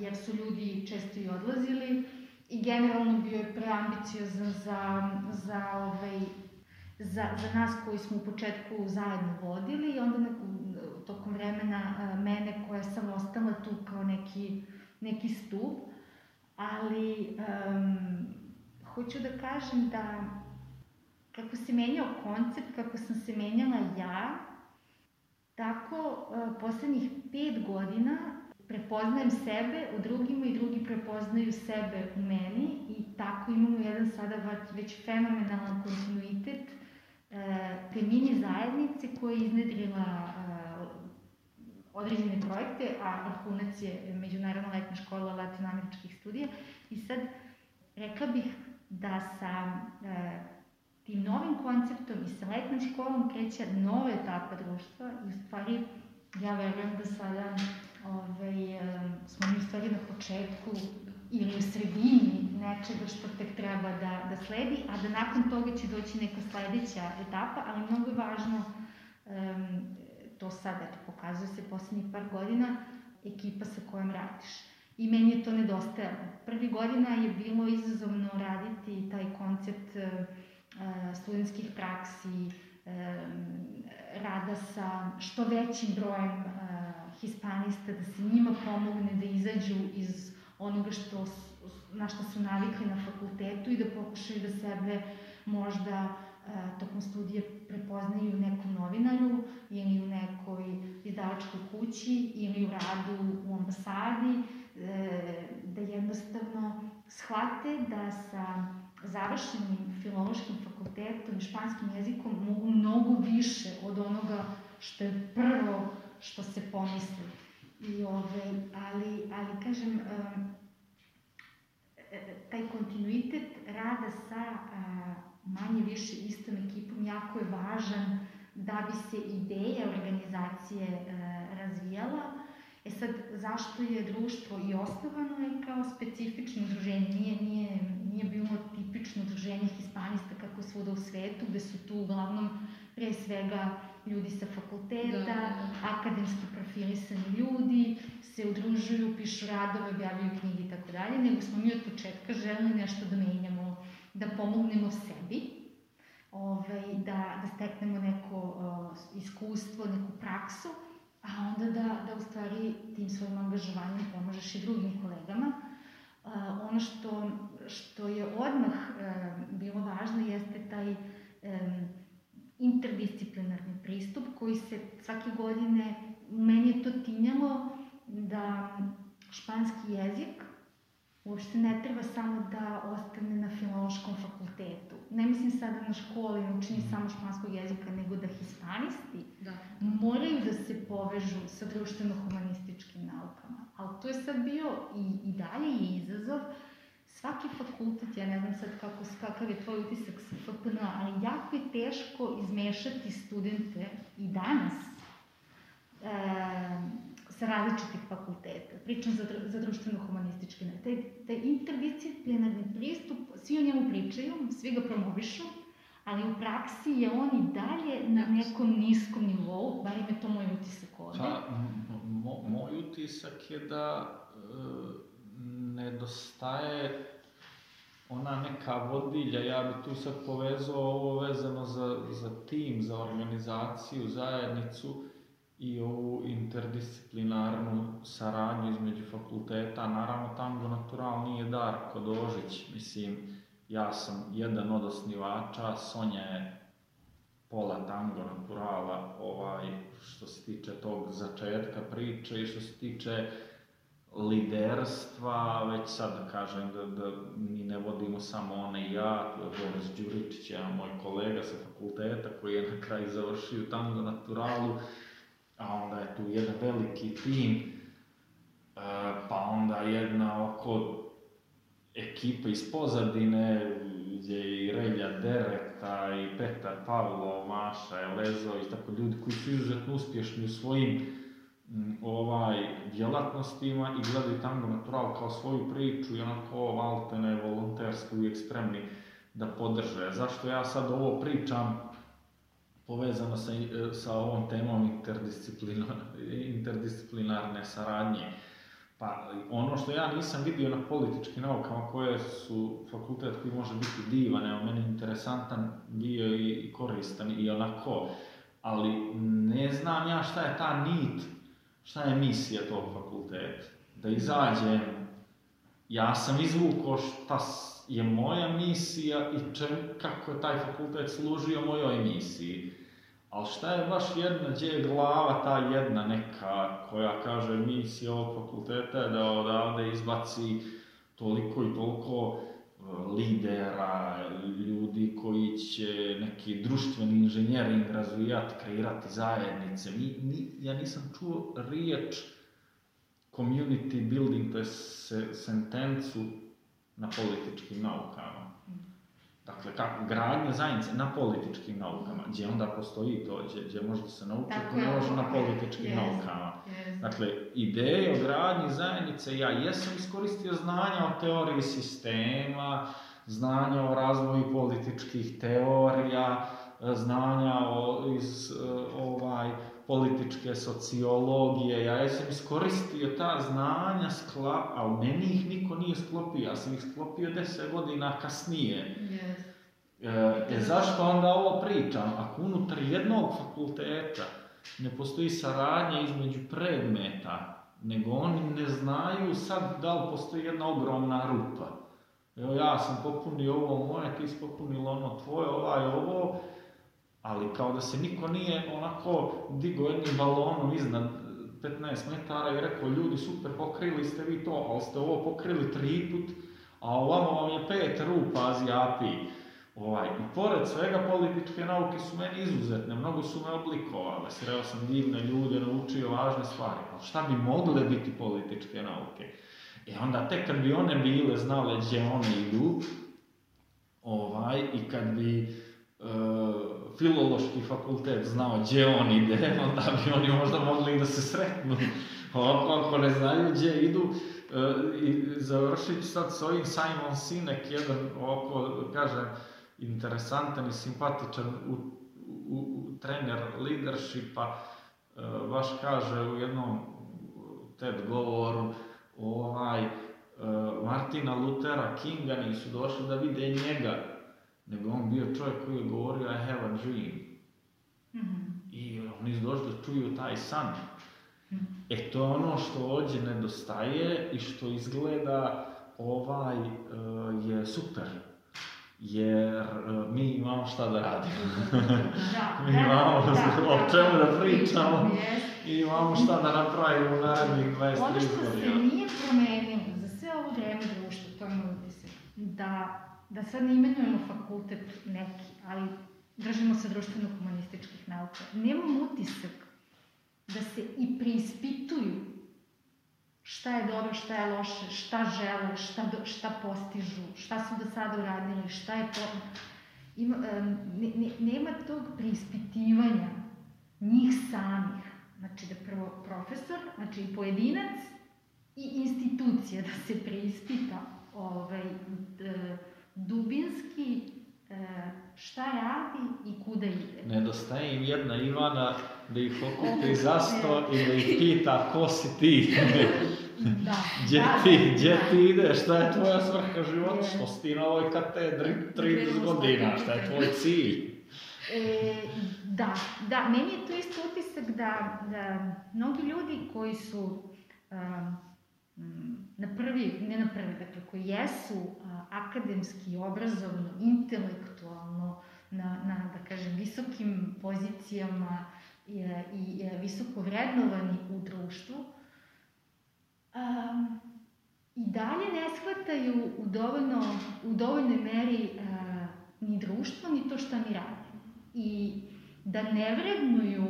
jer su ljudi često i odlazili i generalno bio je preambiciozan za, za, ovaj, za, za nas koji smo u početku zajedno vodili i onda neku, tokom vremena uh, mene koja sam ostala tu kao neki, neki stup, ali um, hoću da kažem da kako se menjao koncept, kako sam se menjala ja, Tako, poslednjih pet godina prepoznajem sebe u drugima i drugi prepoznaju sebe u meni i tako imamo jedan sada već fenomenalan kontinuitet te mini zajednice koja je iznedrila određene projekte, a vrhunac je Međunarodna letna škola latinoameričkih studija. I sad, rekla bih da sa tim novim konceptom i sa letnom školom kreće nova etapa društva i u stvari ja verujem da sada ovaj, smo mi stvari na početku ili u sredini neč, nečega što tek treba da, da sledi, a da nakon toga će doći neka sledeća etapa, ali mnogo je važno, um, to sad, eto, pokazuje se poslednjih par godina, ekipa sa kojom radiš. I meni je to nedostajalo. Prvi godina je bilo izazovno raditi taj koncept uh, studentskih praksi, um, rada sa što većim brojem uh, hispanista, da se njima pomogne da izađu iz onoga što, na što su navikli na fakultetu i da pokušaju da sebe možda e, tokom studija prepoznaju u nekom novinaru ili u nekoj izdavačkoj kući ili u radu u ambasadi, e, da jednostavno shvate da sa završenim filološkim fakultetom i španskim jezikom mogu mnogo više od onoga što je prvo što se pomisli. I ove, ali, ali kažem, um, taj kontinuitet rada sa manje više istom ekipom jako je važan da bi se ideja organizacije razvijala. E sad, zašto je društvo i osnovano je kao specifično udruženje, nije, nije, nije bilo tipično udruženje hispanista kako svuda u svetu, gde su tu uglavnom pre svega ljudi sa fakulteta, da, da. akademski profilisani ljudi, se udružuju, pišu radove, objavljaju knjige i tako dalje, nego smo mi od početka želeli nešto da menjamo, da pomognemo sebi, ovaj, da, da steknemo neko uh, iskustvo, neku praksu, a onda da, da u stvari tim svojim angažovanjem pomožeš i drugim kolegama. Uh, ono što, što je odmah uh, bilo važno jeste taj um, interdisciplinarni pristup koji se svake godine, meni je to tinjalo da španski jezik uopšte ne treba samo da ostane na filološkom fakultetu. Ne mislim sada na školi, učenje mm. samo španskog jezika, nego da hispanisti da. moraju da se povežu sa društveno-humanističkim naukama. Ali to je sad bio i, i dalje je izazov, svaki fakultet, ja ne znam sad kako, kakav je tvoj utisak sa FPN, ali jako je teško izmešati studente i danas e, sa različitih fakulteta. Pričam za, za društveno-humanističke. Taj, taj interdisciplinarni pristup, svi o njemu pričaju, svi ga promovišu, ali u praksi je on i dalje na nekom niskom nivou, bar je to moj utisak ovde. Pa, mo, moj utisak je da e, nedostaje ona neka vodilja, ja bi tu sad povezao ovo vezano za, za tim, za organizaciju, zajednicu i ovu interdisciplinarnu saradnju između fakulteta. Naravno, Tango Natural nije Darko Dožić, mislim, ja sam jedan od osnivača, Sonja je pola Tango Naturala, ovaj, što se tiče tog začetka priče i što se tiče liderstva, već sad da kažem da, da mi ne vodimo samo one i ja, Boris Đuričić, jedan moj kolega sa fakulteta koji je na kraju završio tamo na Naturalu, a onda je tu jedan veliki tim, e, pa onda jedna oko ekipa iz pozadine, gdje je i Relja Dereta i Petar Pavlov, Maša Elezović, tako ljudi koji su izuzetno uspješni u svojim ovaj, djelatnostima i gledaju Tango Natural kao svoju priču i onako valtene, volonterski, uvijek spremni da podrže. Zašto ja sad ovo pričam povezano sa, sa ovom temom interdisciplinarne saradnje? Pa ono što ja nisam vidio na političkim naukama koje su fakultet koji može biti divan, evo meni interesantan bio i koristan i onako, ali ne znam ja šta je ta nit šta je misija tog fakulteta? Da izađem, ja sam izvukao šta je moja misija i čem, kako je taj fakultet služio mojoj misiji. Ali šta je baš jedna, gdje je glava ta jedna neka koja kaže misija ovog fakulteta je da odavde izbaci toliko i toliko lidera, ljudi koji će neki društveni inženjering razvijati, kreirati zajednice. Mi, ni, ja nisam čuo riječ community building, to je se, sentencu na političkim naukama. Dakle, kako, gradnja zajednice na političkim naukama, gdje onda postoji to, gdje, gdje može se nauči, Tako to ne je, može na političkim jest. naukama. Yes. Dakle, ideje o gradnji zajednice, ja jesam iskoristio znanja o teoriji sistema, znanja o razvoju političkih teorija, znanja o, iz ovaj, političke sociologije, ja jesam iskoristio ta znanja, sklap, a u meni ih niko nije sklopio, ja sam ih sklopio deset godina kasnije. Yes. E, e, zašto onda ovo pričam? Ako unutar jednog fakulteta ne postoji saradnja između predmeta, nego oni ne znaju sad da li postoji jedna ogromna rupa. Evo ja sam popunio ovo moje, ti si popunila ono tvoje, ovaj ovo, ali kao da se niko nije onako digo jednim balonom iznad 15 metara i rekao ljudi super pokrili ste vi to, ali ste ovo pokrili tri put, a ovamo vam je pet rupa Azijapi. Ovaj, I pored svega političke nauke su meni izuzetne, mnogo su me oblikovale, sreo sam divne ljude, naučio važne stvari, ali šta bi mogle biti političke nauke? I onda tek kad bi one bile znale gdje one idu, ovaj, i kad bi e, filološki fakultet znao gdje on ide, onda bi oni možda mogli da se sretnu. Ovako, ako ne znaju gdje idu, e, i završit sad s ovim Simon Sinek, jedan ovako, kažem, interesantan i simpatičan u, u, u trener leadershipa, e, baš kaže u jednom TED govoru, ovaj, e, Martina Luthera Kinga nisu došli da vide njega, nego on bio čovjek koji je govorio I have a dream. Mhm. I oni su došli da čuju taj san. E to je ono što ovdje nedostaje i što izgleda ovaj e, je super. Jer e, mi imamo šta da radimo. Da, Mi da, imamo da, o da, čemu da da, pričamo. yes. I imamo šta da napravimo u narednih 23 Ono što se godina. nije promenilo za sve ovo vreme društva, to je utisak, da, da sad ne imenujemo fakultet neki, ali držimo se društveno-humanističkih nauka, nemam utisak da se i preispituju šta je dobro, šta je loše, šta žele, šta, do, šta postižu, šta su do sada uradili, šta je to... Ima, ne, ne, nema tog preispitivanja njih samih. Znači da prvo profesor, znači i pojedinac i institucija da se preispita ovaj, d, dubinski e, šta radi i kuda ide. Nedostaje im jedna Ivana da ih okupi za sto i da ih pita ko si ti, Da, gdje da, ti, da, gdje da. ti ideš, šta je tvoja svrha života, Je. što si ti na ovoj katedri 30 Krenemo s godina, šta je tvoj cilj? E, da, da, meni je to isto utisak da, da mnogi ljudi koji su um, mm, na prvi, ne na prvi, dakle koji jesu a, akademski, obrazovno, intelektualno, na, na, da kažem, visokim pozicijama i, i, i visoko vrednovani u društvu, um, i dalje ne shvataju u, dovoljno, u dovoljnoj meri a, ni društvo, ni to šta mi radimo. I da ne vrednuju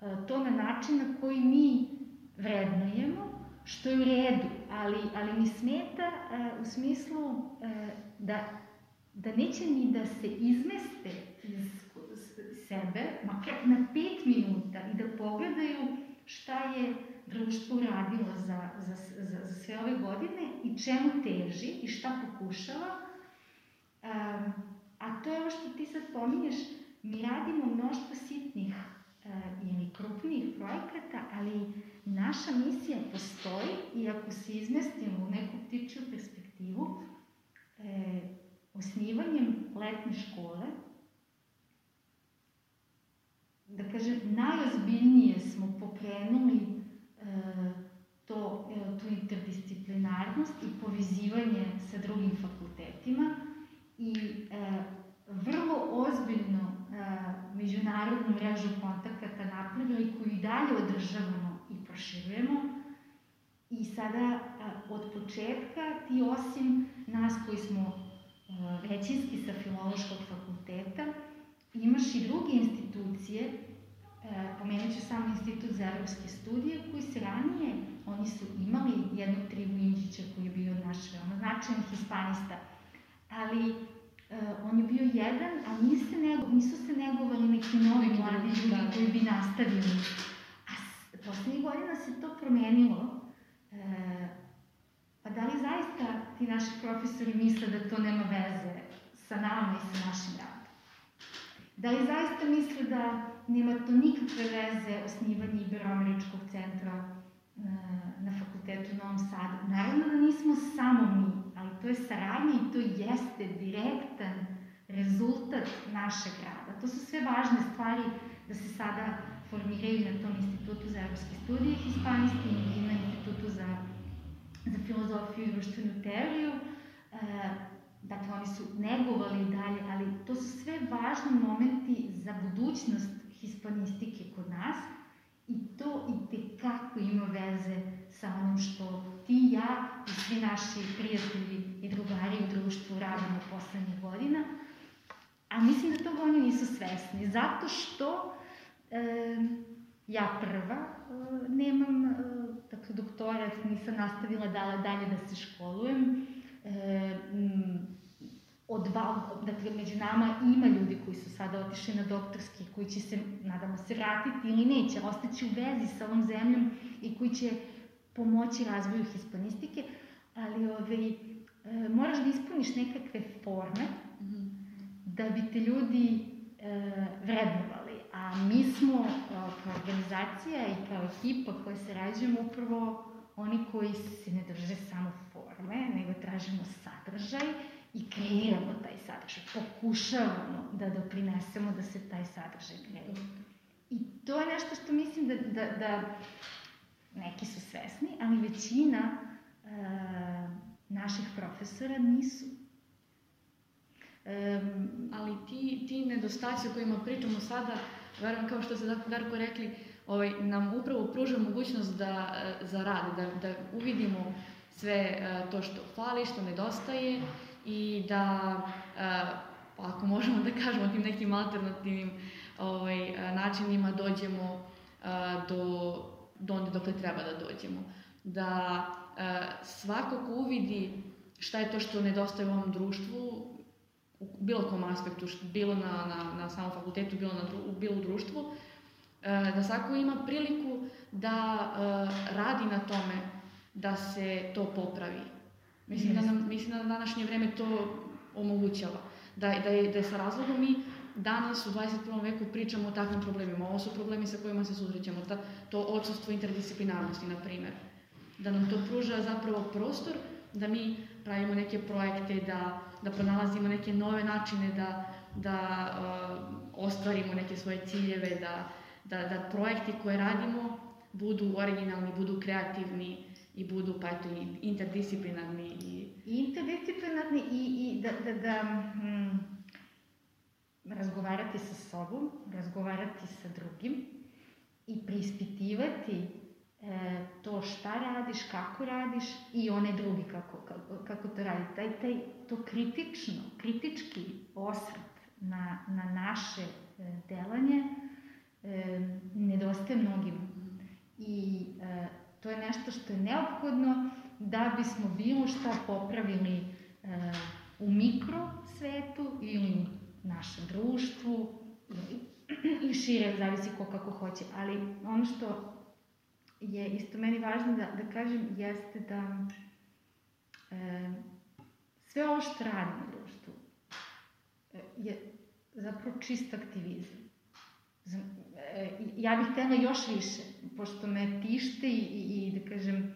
a, to na način na koji mi vrednujemo, što je u redu, ali, ali mi smeta a, u smislu a, da, da neće ni da se izmeste iz sebe, makar na pet minuta i da pogledaju šta je društvo uradilo za, za, za, za sve ove godine i čemu teži i šta pokušava. Um, a to je ovo što ti sad pominješ, mi radimo mnoštvo sitnih uh, ili krupnijih projekata, ali naša misija postoji i ako se izmestimo u neku ptičju perspektivu, e, osnivanjem letne škole, da kažem, najozbiljnije smo pokrenuli e, to, e, tu interdisciplinarnost i povezivanje sa drugim fakultetima i e, vrlo ozbiljno e, međunarodnu mrežu kontakata napravili koju i dalje održavamo i proširujemo. I sada e, od početka ti osim nas koji smo e, većinski sa filološkog fakulteta, imaš i druge institucije, pomenut ću samo Institut za evropske studije, koji se ranije, oni su imali jednog Tribu Inđića koji je bio naš veoma značajan hispanista, ali uh, on je bio jedan, a nisu se, nego, nisu se negovali neki novi mladi ljudi da. koji bi nastavili. A poslednjih godina se to promenilo. E, pa da li zaista ti naši profesori misle da to nema veze sa nama i sa našim radom? Da li zaista misle da nema to nikakve veze osnivanje Iberoameričkog centra e, na fakultetu u Novom Sadu? Naravno da nismo samo mi, ali to je saradnja i to jeste direktan rezultat našeg rada. To su sve važne stvari da se sada formiraju na tom Institutu za evropske studije hispanijske i na Institutu za, za filozofiju i društvenu teoriju. E, dakle, oni su negovali i dalje, ali to su sve važni momenti za budućnost hispanistike kod nas i to i tekako ima veze sa onim što ti ja i svi naši prijatelji i drugari u društvu radimo poslednjih godina. A mislim da toga oni nisu svesni, zato što e, ja prva e, nemam e, dakle, doktorat, nisam nastavila dala dalje da se školujem. E, m, od dakle, među nama ima ljudi koji su sada otišli na doktorski, koji će se, nadamo se, vratiti ili neće, ostaći u vezi sa ovom zemljom i koji će pomoći razvoju hispanistike, ali ovaj, e, moraš da ispuniš nekakve forme Mhm. da bi te ljudi e, vrednovali. A mi smo e, kao organizacija i kao ekipa koja se rađujemo upravo oni koji se ne drže samo forme, nego tražimo sadržaj i kreiramo taj sadržaj. Pokušavamo da doprinesemo da se taj sadržaj kreira. I to je nešto što mislim da, da, da neki su svesni, ali većina e, naših profesora nisu. Um, Ali ti, ti nedostaci o kojima pričamo sada, verujem kao što ste Dar- Darko rekli, ovaj, nam upravo pruža mogućnost da, e, za rad, da, da uvidimo sve e, to što fali, što nedostaje i da, pa ako možemo da kažemo tim nekim alternativnim ovaj, načinima dođemo e, do, do onde dokle treba da dođemo. Da e, svako ko uvidi šta je to što nedostaje u ovom društvu, u bilo kom aspektu, što- bilo na, na, na samom fakultetu, bilo, na, dru- bilo u društvu, da svako ima priliku da radi na tome da se to popravi. Mislim da, nam, mislim da na današnje vreme to omogućava. Da, da, je, da je sa razlogom mi danas u 21. veku pričamo o takvim problemima. Ovo su problemi sa kojima se susrećemo. Ta, to odsustvo interdisciplinarnosti, na primjer. Da nam to pruža zapravo prostor da mi pravimo neke projekte, da, da pronalazimo neke nove načine da, da uh, ostvarimo neke svoje ciljeve, da, da, da projekti koje radimo budu originalni, budu kreativni i budu pa eto i interdisciplinarni i interdisciplinarni i, i da, da, da mm, razgovarati sa sobom, razgovarati sa drugim i preispitivati e, to šta radiš, kako radiš i one drugi kako, kako, kako to radi. Taj, taj, to kritično, kritički osvrt na, na naše e, delanje e, nedostaje mnogima. I e, to je nešto što je neophodno da bismo bilo šta popravili e, u mikro svetu ili u našem društvu i šire, zavisi ko kako hoće. Ali ono što je isto meni važno da, da kažem jeste da e, sve ovo što radimo u društvu e, je zapravo čist aktivizam. E, ja bih htjela još više, pošto me tište i, i, i da kažem,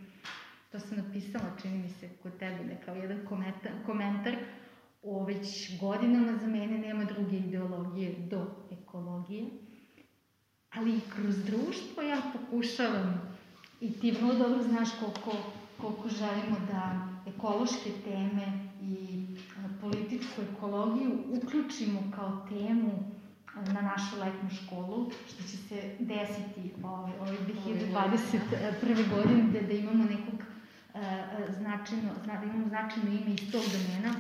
to sam napisala, čini mi se, kod tebe, da kao jedan komentar, komentar o već godinama za mene nema druge ideologije do ekologije, ali i kroz društvo ja pokušavam, i ti vrlo dobro znaš koliko, koliko želimo da ekološke teme i a, političku ekologiju uključimo kao temu na našu letnju školu, što će se desiti ovaj, ovaj 2021. godine, da, da imamo nekog a, a, značajno, zna, da imamo značajno ime iz tog domena,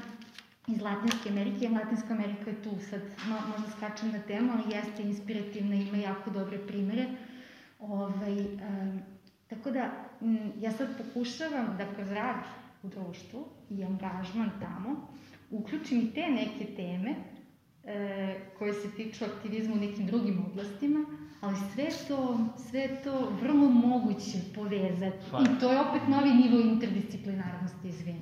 iz Latinske Amerike. Latinska Amerika je tu sad, no, možda skačem na temu, ali jeste inspirativna, ima jako dobre primere. Ovaj, um, tako da, m, ja sad pokušavam da kroz rad u društvu i angažman tamo, uključim i te neke teme e, koje se tiču aktivizma u nekim drugim oblastima, ali sve to, sve to vrlo moguće povezati. Pa. I to je opet novi nivo interdisciplinarnosti, izvini.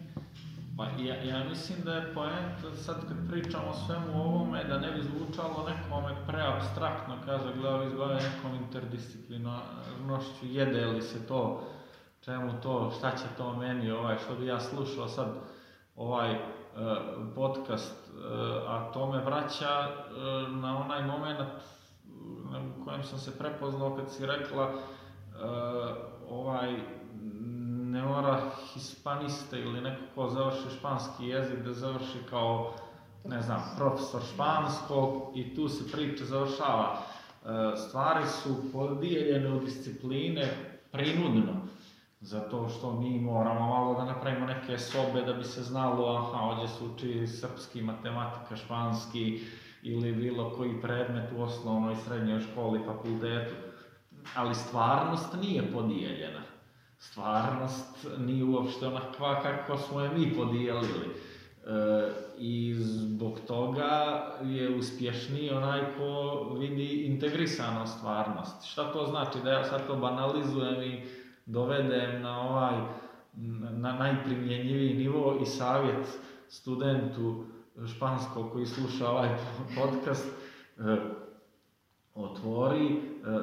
Pa ja, ja mislim da je poenta sad kad pričamo o svemu ovome, da ne bi zvučalo nekome preabstraktno, kaže, gle, ovi izbave nekom interdisciplinarnošću, jede li se to, čemu to, šta će to meni, ovaj, što bi ja slušao sad ovaj uh, podcast, a to me vraća uh, na onaj moment u kojem sam se prepoznao kad si rekla ovaj ne mora hispaniste ili neko ko završi španski jezik da završi kao, ne znam, profesor španskog i tu se priča završava. E, stvari su podijeljene u discipline prinudno, zato što mi moramo malo da napravimo neke sobe da bi se znalo, aha, ovdje se uči srpski, matematika, španski ili bilo koji predmet u osnovnoj, srednjoj školi, fakultetu, ali stvarnost nije podijeljena stvarnost nije uopšte onakva kako smo je mi podijelili. E, I zbog toga je uspješniji onaj ko vidi integrisanu stvarnost. Šta to znači? Da ja sad to banalizujem i dovedem na ovaj na najprimjenjiviji nivo i savjet studentu španskog koji sluša ovaj podcast e, otvori e,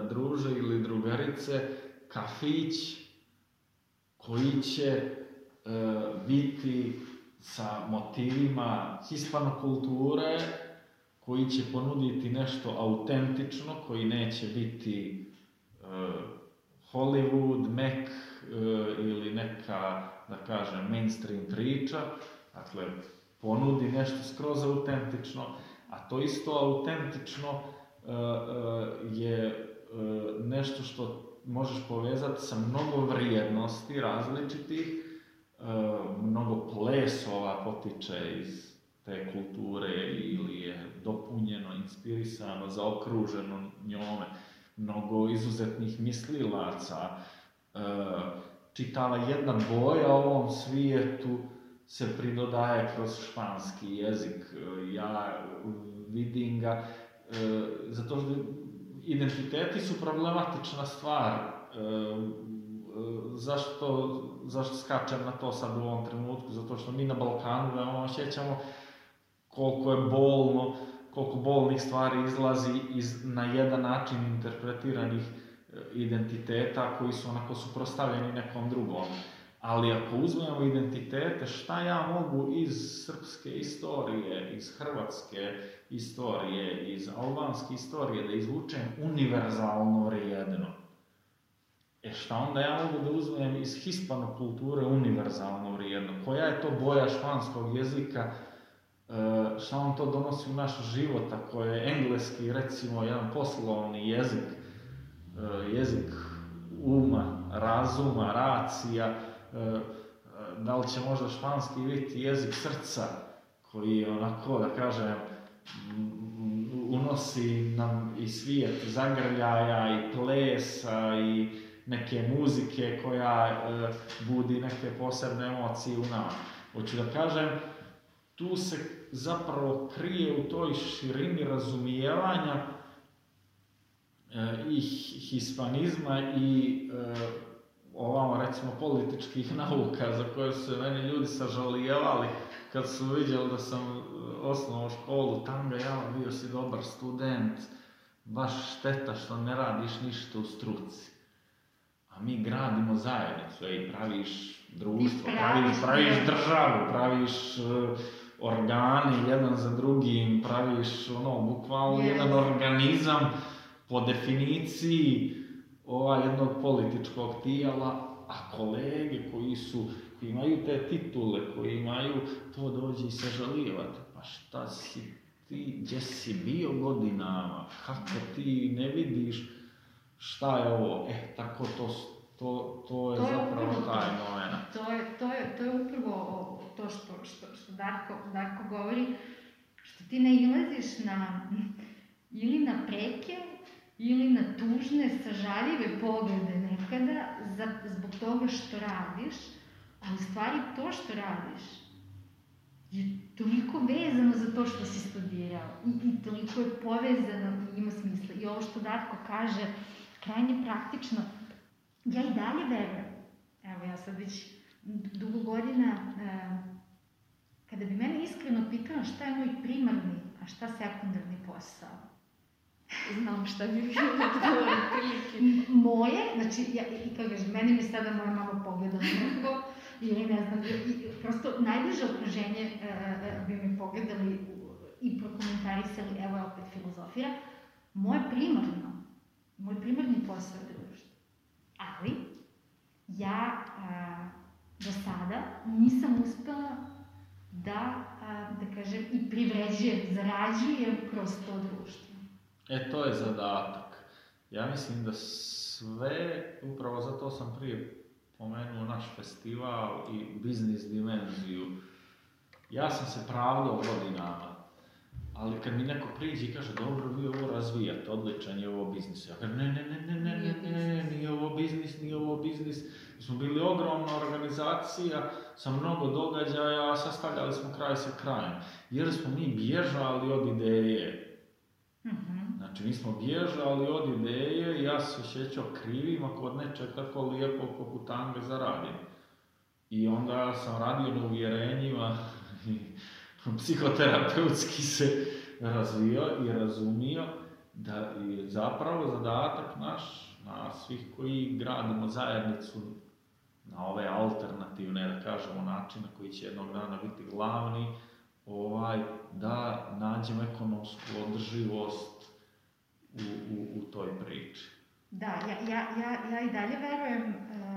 druže ili drugarice kafić koji će e, biti sa motivima hispanokulture, koji će ponuditi nešto autentično, koji neće biti Hollywood, Mac e, ili neka, da kažem, mainstream priča, dakle, ponudi nešto skroz autentično, a to isto autentično e, e, je nešto što možeš povezati sa mnogo vrijednosti različitih, mnogo plesova potiče iz te kulture ili je dopunjeno, inspirisano, zaokruženo njome, mnogo izuzetnih mislilaca, e, čitava jedna boja ovom svijetu se pridodaje kroz španski jezik. E, ja vidim ga, zato što identiteti su problematična stvar. E, zašto, zašto skačem na to sad u ovom trenutku? Zato što mi na Balkanu veoma osjećamo koliko je bolno, koliko bolnih stvari izlazi iz na jedan način interpretiranih e, identiteta koji su onako suprostavljeni nekom drugom. Ali ako uzmemo identitete, šta ja mogu iz srpske istorije, iz hrvatske istorije, iz albanske istorije da izvučem univerzalno vrijedno? E šta onda ja mogu da uzmem iz hispanokulture univerzalno vrijedno? Koja je to boja španskog jezika? E, šta on to donosi u naš život ako je engleski recimo jedan poslovni jezik, e, jezik uma, razuma, racija, E, da li će možda španski biti jezik srca, koji je onako, da kažem, unosi nam i svijet zagrljaja i plesa i neke muzike koja budi neke posebne emocije u nama. Hoću da kažem, tu se zapravo krije u toj širini razumijevanja e, i hispanizma i e, ovamo recimo političkih nauka za koje su se meni ljudi sažalijevali kad su vidjeli da sam e, osnovao školu tanga, ja bio si dobar student, baš šteta što ne radiš ništa u struci. A mi gradimo zajednicu, ej, praviš društvo, praviš, praviš državu, praviš uh, organi jedan za drugim, praviš ono, bukvalno yes. jedan organizam po definiciji ova jednog političkog tijela, a kolege koji su, koji imaju te titule, koji imaju to dođe i sažalivati. Pa šta si ti, gdje si bio godinama, kako ti ne vidiš šta je ovo? E, tako to, to, to je, to je zapravo upravo, taj moment. To je, to je, to je upravo to što, što, što Darko, Darko govori, što ti ne ilaziš na, ili na preke, ili na tužne, sažaljive poglede nekada za, zbog toga što radiš, Ali u stvari to što radiš je toliko vezano za to što si studirao i, i toliko je povezano i ima smisla. I ovo što Darko kaže, krajnje praktično, ja i dalje verujem. Evo, ja sad već dugo godina, e, kada bi mene iskreno pitala šta je moj primarni, a šta sekundarni posao, Znam šta bi bilo prilike. moje, znači, ja, i kao kažem, mene mi sada moja mama pogledala nekako, ili ne znam, i, prosto najbliže okruženje e, e, bi mi pogledali i prokomentarisali, evo je opet filozofira, moje primarno, moj primarni posao je društvo. Ali, ja a, do sada nisam uspela da, a, da kažem, i privređujem, zarađujem kroz to društvo. E, to je zadatak. Ja mislim da sve, upravo zato sam prije pomenuo naš festival i biznis dimenziju. Ja sam se pravdao godinama, ali kad mi neko priđe i kaže dobro vi ovo razvijate, odličan je ovo biznis. Ja kažem ne, ne, ne, ne, ne, ne, ne, ne, nije ovo biznis, nije ovo biznis. Mi smo bili ogromna organizacija sa mnogo događaja, a sastavljali smo kraj sa krajem. Jer smo mi bježali od ideje. Mhm. Znači, mi smo bježali od ideje i ja se osjećao krivim ako od nečeg tako lijepo poput tange zaradim. I onda sam radio na uvjerenjima psihoterapeutski se razvio i razumio da je zapravo zadatak naš, nas svih koji gradimo zajednicu na ove alternativne, da kažemo, načine koji će jednog dana biti glavni, ovaj, da nađemo ekonomsku održivost u, u, u toj priči. Da, ja, ja, ja, ja i dalje verujem um,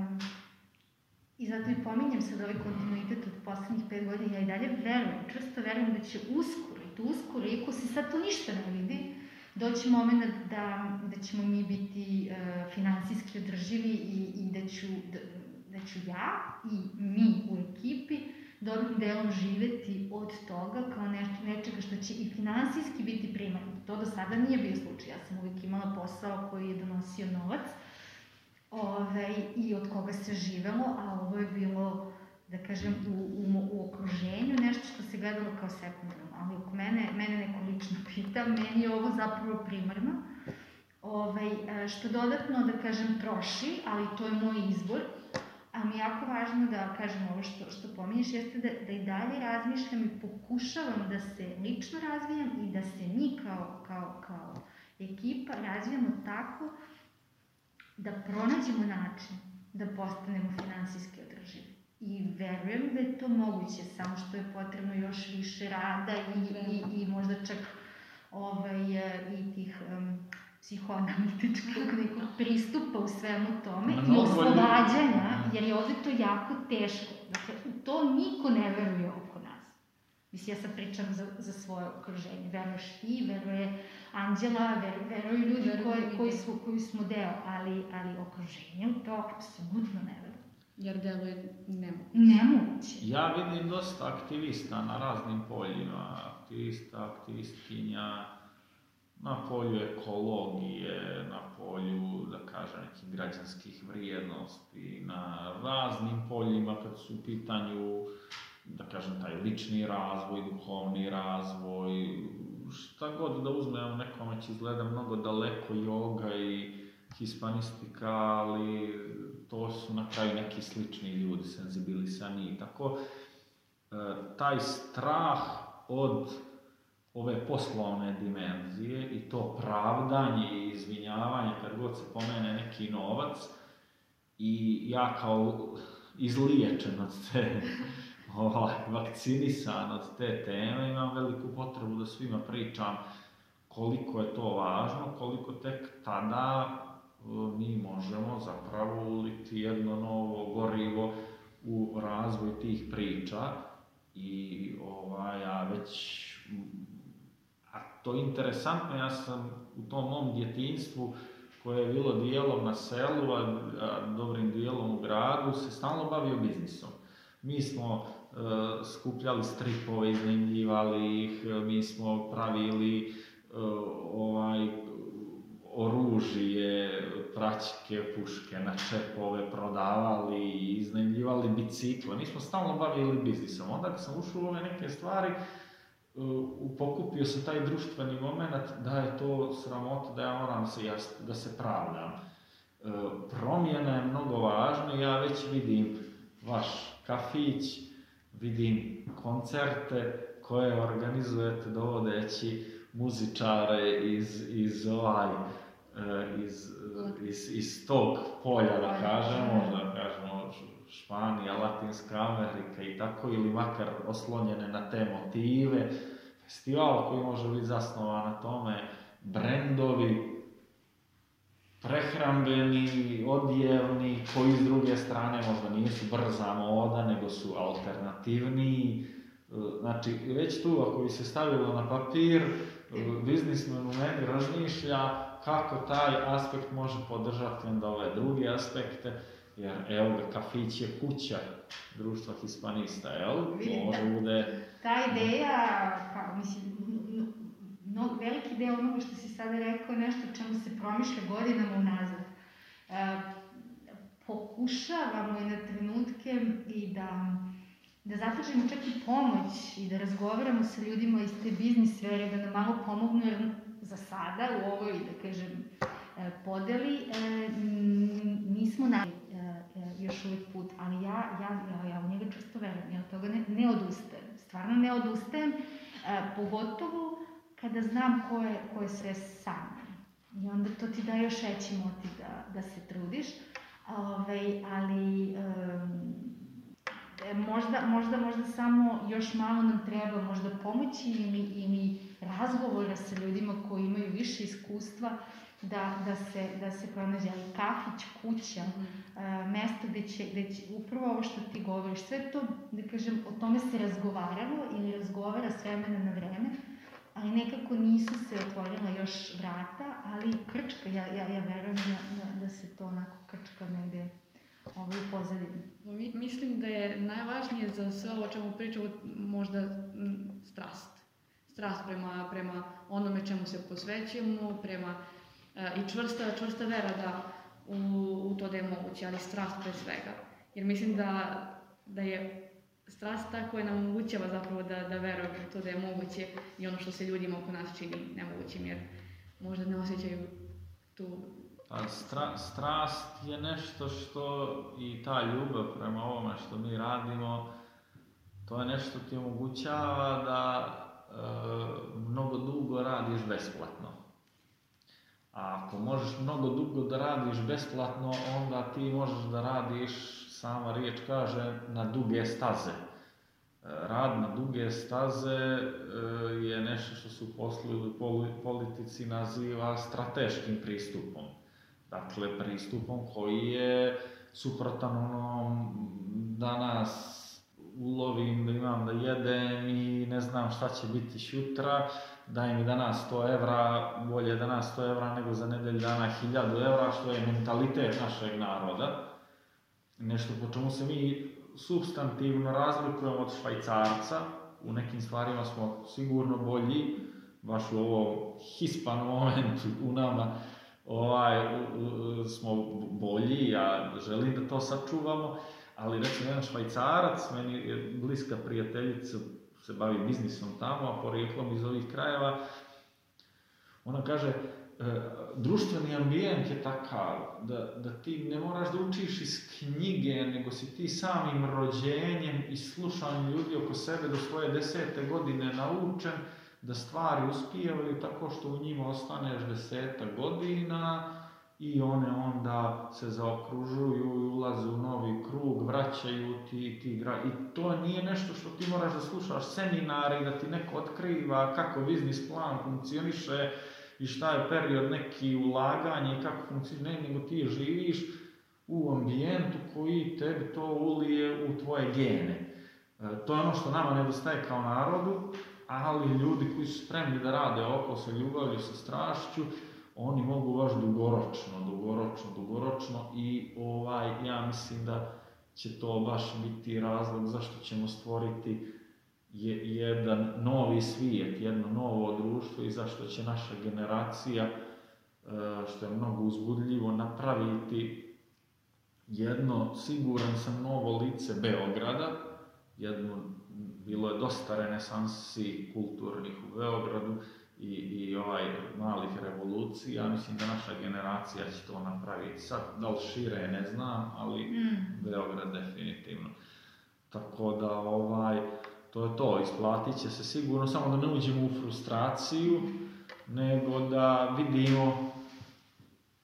i zato i pominjem sad ovaj kontinuitet od poslednjih pet godina, ja i dalje verujem, čvrsto verujem da će uskoro, i to uskoro, iako se sad to ništa ne vidi, doći moment da, da ćemo mi biti uh, finansijski održivi i, i da, ću, da, da ću ja i mi u ekipi dobrim delom živeti od toga kao nešto, nečega što će i finansijski biti primarno. To do sada nije bio slučaj. Ja sam uvijek imala posao koji je donosio novac ovaj, i od koga se živelo, a ovo je bilo, da kažem, u, u, u okruženju nešto što se gledalo kao sekundarno. Ali ako mene, mene neko lično pita, meni je ovo zapravo primarno. Ovaj, što dodatno, da kažem, troši, ali to je moj izbor, a mi je jako važno da kažem ovo što, što pominješ, jeste da, da i dalje razmišljam i pokušavam da se lično razvijam i da se mi kao, kao, kao ekipa razvijamo tako da pronađemo način da postanemo finansijski održivi. I verujem da je to moguće, samo što je potrebno još više rada i, i, i možda čak ovaj, i tih um, psihoanalitičkog nekog pristupa u svemu tome i oslobađanja, jer je ovde to jako teško. Dakle, u to niko ne veruje oko nas. Mislim, ja sad pričam za, za svoje okruženje. Veruješ ti, veruje Anđela, ver, veruju ljudi koji, koji, su, koji smo deo, ali, ali okruženje u to apsolutno ne veruje. Jer deluje nemoguće. Nemoguće. Ja vidim dosta aktivista na raznim poljima, aktivista, aktivistkinja, na polju ekologije, na polju, da kažem, nekih građanskih vrijednosti, na raznim poljima kad su u pitanju, da kažem, taj lični razvoj, duhovni razvoj, šta god da uzmemo, nekome će izgleda mnogo daleko yoga i hispanistika, ali to su na kraju neki slični ljudi, senzibilisani i tako. E, taj strah od ove poslovne dimenzije i to pravdanje i izvinjavanje kad god se pomene neki novac i ja kao izliječen od te, ovaj, vakcinisan od te teme, imam veliku potrebu da svima pričam koliko je to važno, koliko tek tada e, mi možemo zapravo uliti jedno novo gorivo u razvoj tih priča i ovaj, ja već to je interesantno, ja sam u tom mom djetinstvu koje je bilo dijelom na selu, a, a dobrim dijelom u gradu, se stalno bavio biznisom. Mi smo skupljali stripove, iznajmljivali ih, mi smo pravili e, ovaj, oružje, praćke, puške na čepove prodavali i iznajmljivali bicikle. Nismo stalno bavili biznisom. Onda kad sam ušao u ove neke stvari, pokupio se taj društveni moment da je to sramota, da ja moram se, da se pravdam. Promjena je mnogo važna, ja već vidim vaš kafić, vidim koncerte koje organizujete dovodeći muzičare iz, iz ovaj, eh, iz, iz, iz tog polja, da kažemo, da kažemo Španija, Latinska Amerika i tako, ili makar oslonjene na te motive. Festival koji može biti zasnovan na tome, brendovi, prehrambeni, odjevni, koji s druge strane možda nisu brza moda, nego su alternativniji. Znači, već tu, ako bi se stavilo na papir, biznismen u meni razmišlja kako taj aspekt može podržati onda ove druge aspekte, jer evo ga, kafić je kuća društva hispanista, jel? Može da, bude... Ta ideja, kao, mislim, no, veliki deo onoga što si sada rekao je nešto čemu se promišlja godinama unazad. E, pokušavamo i na trenutke i da da zatražimo čak i pomoć i da razgovaramo sa ljudima iz te biznis sfere, da nam malo pomognu, jer za sada u ovoj, da kažem, e, podeli e, nismo na e, još uvijek put, ali ja, ja, ja, ja u njega čvrsto verujem, ja od toga ne, ne odustajem, stvarno ne odustajem, pogotovo kada znam ko je, ko je sve sa mnom. I onda to ti da još veći motiv da, da se trudiš, Ove, ovaj, ali um, E, možda, možda, možda samo još malo nam treba možda pomoći ili, ili razgovora sa ljudima koji imaju više iskustva da, da, se, da se pronađe ali kafić, kuća, mm. a, mesto gde će, gde će upravo ovo što ti govoriš, sve to, da kažem, o tome se razgovaralo ili razgovara s vremena na vreme, ali nekako nisu se otvorila još vrata, ali krčka, ja, ja, ja verujem da, da, da se to onako krčka negde ovaj, u pozadini? Mislim da je najvažnije za sve ovo čemu pričamo možda m, strast. Strast prema, prema onome čemu se posvećujemo, prema e, i čvrsta, čvrsta vera da u, u to da je moguće, ali strast pre svega. Jer mislim da, da je strast ta koja nam omogućava zapravo da, da verujemo to da je moguće i ono što se ljudima oko nas čini nemogućim, jer možda ne osjećaju tu Pa stra, strast je nešto što i ta ljubav prema ovome što mi radimo, to je nešto ti omogućava da e, mnogo dugo radiš besplatno. A ako možeš mnogo dugo da radiš besplatno, onda ti možeš da radiš, sama riječ kaže, na duge staze. E, rad na duge staze e, je nešto što su u politici naziva strateškim pristupom. Dakle, pristupom koji je suprotan onom danas ulovim da imam da jedem i ne znam šta će biti šutra, daj mi danas 100 evra, bolje danas 100 evra nego za nedelju dana 1000 evra, što je mentalitet našeg naroda. Nešto po čemu se mi substantivno razlikujemo od švajcarca, u nekim stvarima smo sigurno bolji, baš u ovom hispan momentu u nama ovaj, smo bolji, ja želim da to sačuvamo, ali recimo jedan švajcarac, meni je bliska prijateljica, se bavi biznisom tamo, a porijeklom iz ovih krajeva, ona kaže, društveni ambijent je takav da, da ti ne moraš da učiš iz knjige, nego si ti samim rođenjem i slušanjem ljudi oko sebe do svoje desete godine naučen, da stvari uspijevaju tako što u njima ostaneš deseta godina i one onda se zaokružuju i ulaze u novi krug, vraćaju ti, ti gra... I to nije nešto što ti moraš da slušaš seminare i da ti neko otkriva kako biznis plan funkcioniše i šta je period neki ulaganja i kako funkcioniše, nego ti živiš u ambijentu koji tebi to ulije u tvoje gene. E, to je ono što nama nedostaje kao narodu, ali ljudi koji su spremni da rade oko sa ljubavlju, sa strašću, oni mogu baš dugoročno, dugoročno, dugoročno i ovaj, ja mislim da će to baš biti razlog zašto ćemo stvoriti je, jedan novi svijet, jedno novo društvo i zašto će naša generacija što je mnogo uzbudljivo, napraviti jedno, siguran sam, novo lice Beograda, jedno, bilo je dosta renesansi kulturnih u Beogradu i, i ovaj malih revolucija, ja mislim da naša generacija će to napraviti. Sad, da li šire, ne znam, ali mm. Beograd definitivno. Tako da, ovaj, to je to, isplatit će se sigurno, samo da ne uđemo u frustraciju, nego da vidimo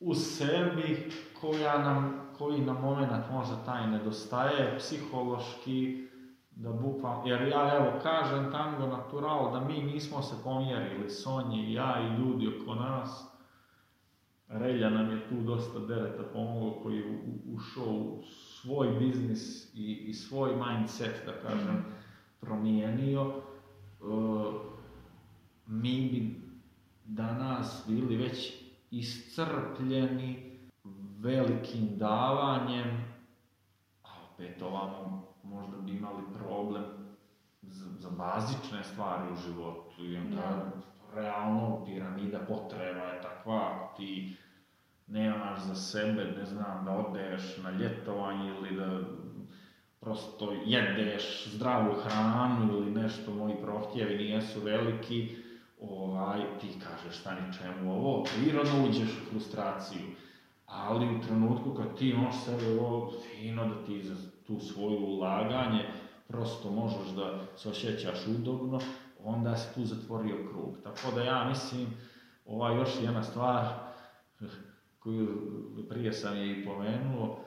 u sebi koja nam, koji nam moment možda taj nedostaje, psihološki, da bukvalno, jer ja evo kažem tango natural da mi nismo se pomjerili, Sonji i ja i ljudi oko nas, Relja nam je tu dosta dereta pomogao koji je ušao u svoj biznis i, i svoj mindset, da kažem, mm. Promijenio. Uh, mi bi danas bili već iscrpljeni velikim davanjem, a opet ovamo možda bi imali problem za, za bazične stvari u životu i onda da. realno piramida potreba je takva, ti nemaš za sebe, ne znam, da odeš na ljetovanje ili da prosto jedeš zdravu hranu ili nešto, moji prohtjevi nijesu veliki, ovaj, ti kažeš stani čemu ovo, prirodno uđeš u frustraciju, ali u trenutku kad ti imaš sebe ovo fino da ti za tu svoju ulaganje, prosto možeš da se osjećaš udobno, onda si tu zatvorio krug. Tako da ja mislim, ova još jedna stvar koju prije sam je i pomenuo,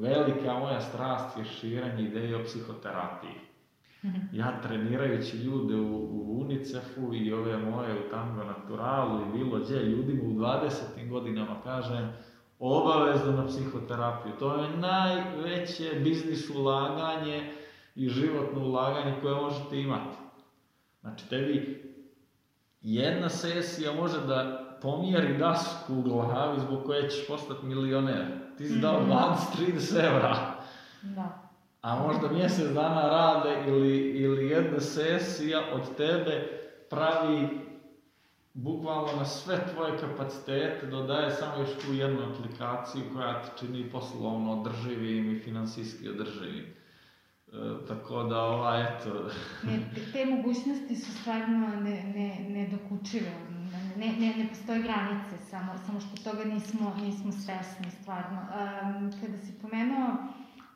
velika moja strast je širenje ideje o psihoterapiji. Ja trenirajući ljude u, u UNICEF-u i ove moje u Tango Naturalu i bilo gdje ljudima u 20. godinama kažem obavezno na psihoterapiju. To je najveće biznis ulaganje i životno ulaganje koje možete imati. Znači tebi jedna sesija može da pomjeri dasku u glavi zbog koje ćeš postati milioner. Ti si dao 20-30 mhm. evra. Da a možda mjesec dana rade ili, ili jedna sesija od tebe pravi bukvalno na sve tvoje kapacitete, dodaje samo još tu jednu aplikaciju koja te čini poslovno održivim i finansijski održivim. E, tako da, ova, eto... ne, te mogućnosti su stvarno ne, ne, nedokučive. Ne, ne, ne postoje granice, samo, samo što toga nismo, nismo svesni, stvarno. Um, kada si pomenuo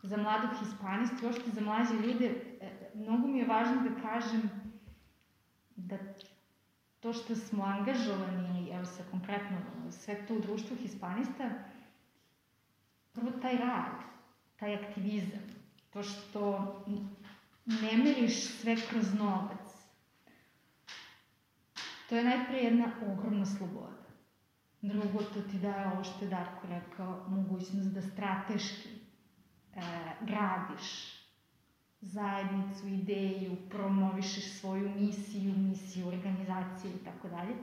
za mladog hispanistu, uopšte za mlađe ljude, e, mnogo mi je važno da kažem da to što smo angažovani, evo sa konkretno sve to u društvu hispanista, prvo taj rad, taj aktivizam, to što ne meriš sve kroz novac, to je najpre jedna ogromna sloboda. Drugo, to ti daje ovo što je Darko rekao, mogućnost da strateški e, gradiš zajednicu, ideju, promovišeš svoju misiju, misiju organizacije i tako dalje.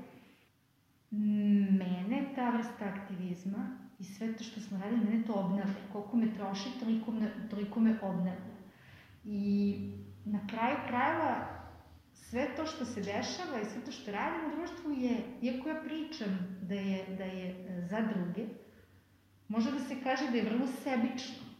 Mene ta vrsta aktivizma i sve to što smo radili, mene to obnavlja. Koliko me troši, toliko me, toliko me obnavlja. I na kraju krajeva sve to što se dešava i sve to što radim u društvu je, iako ja pričam da je, da je e, za druge, može da se kaže da je vrlo sebično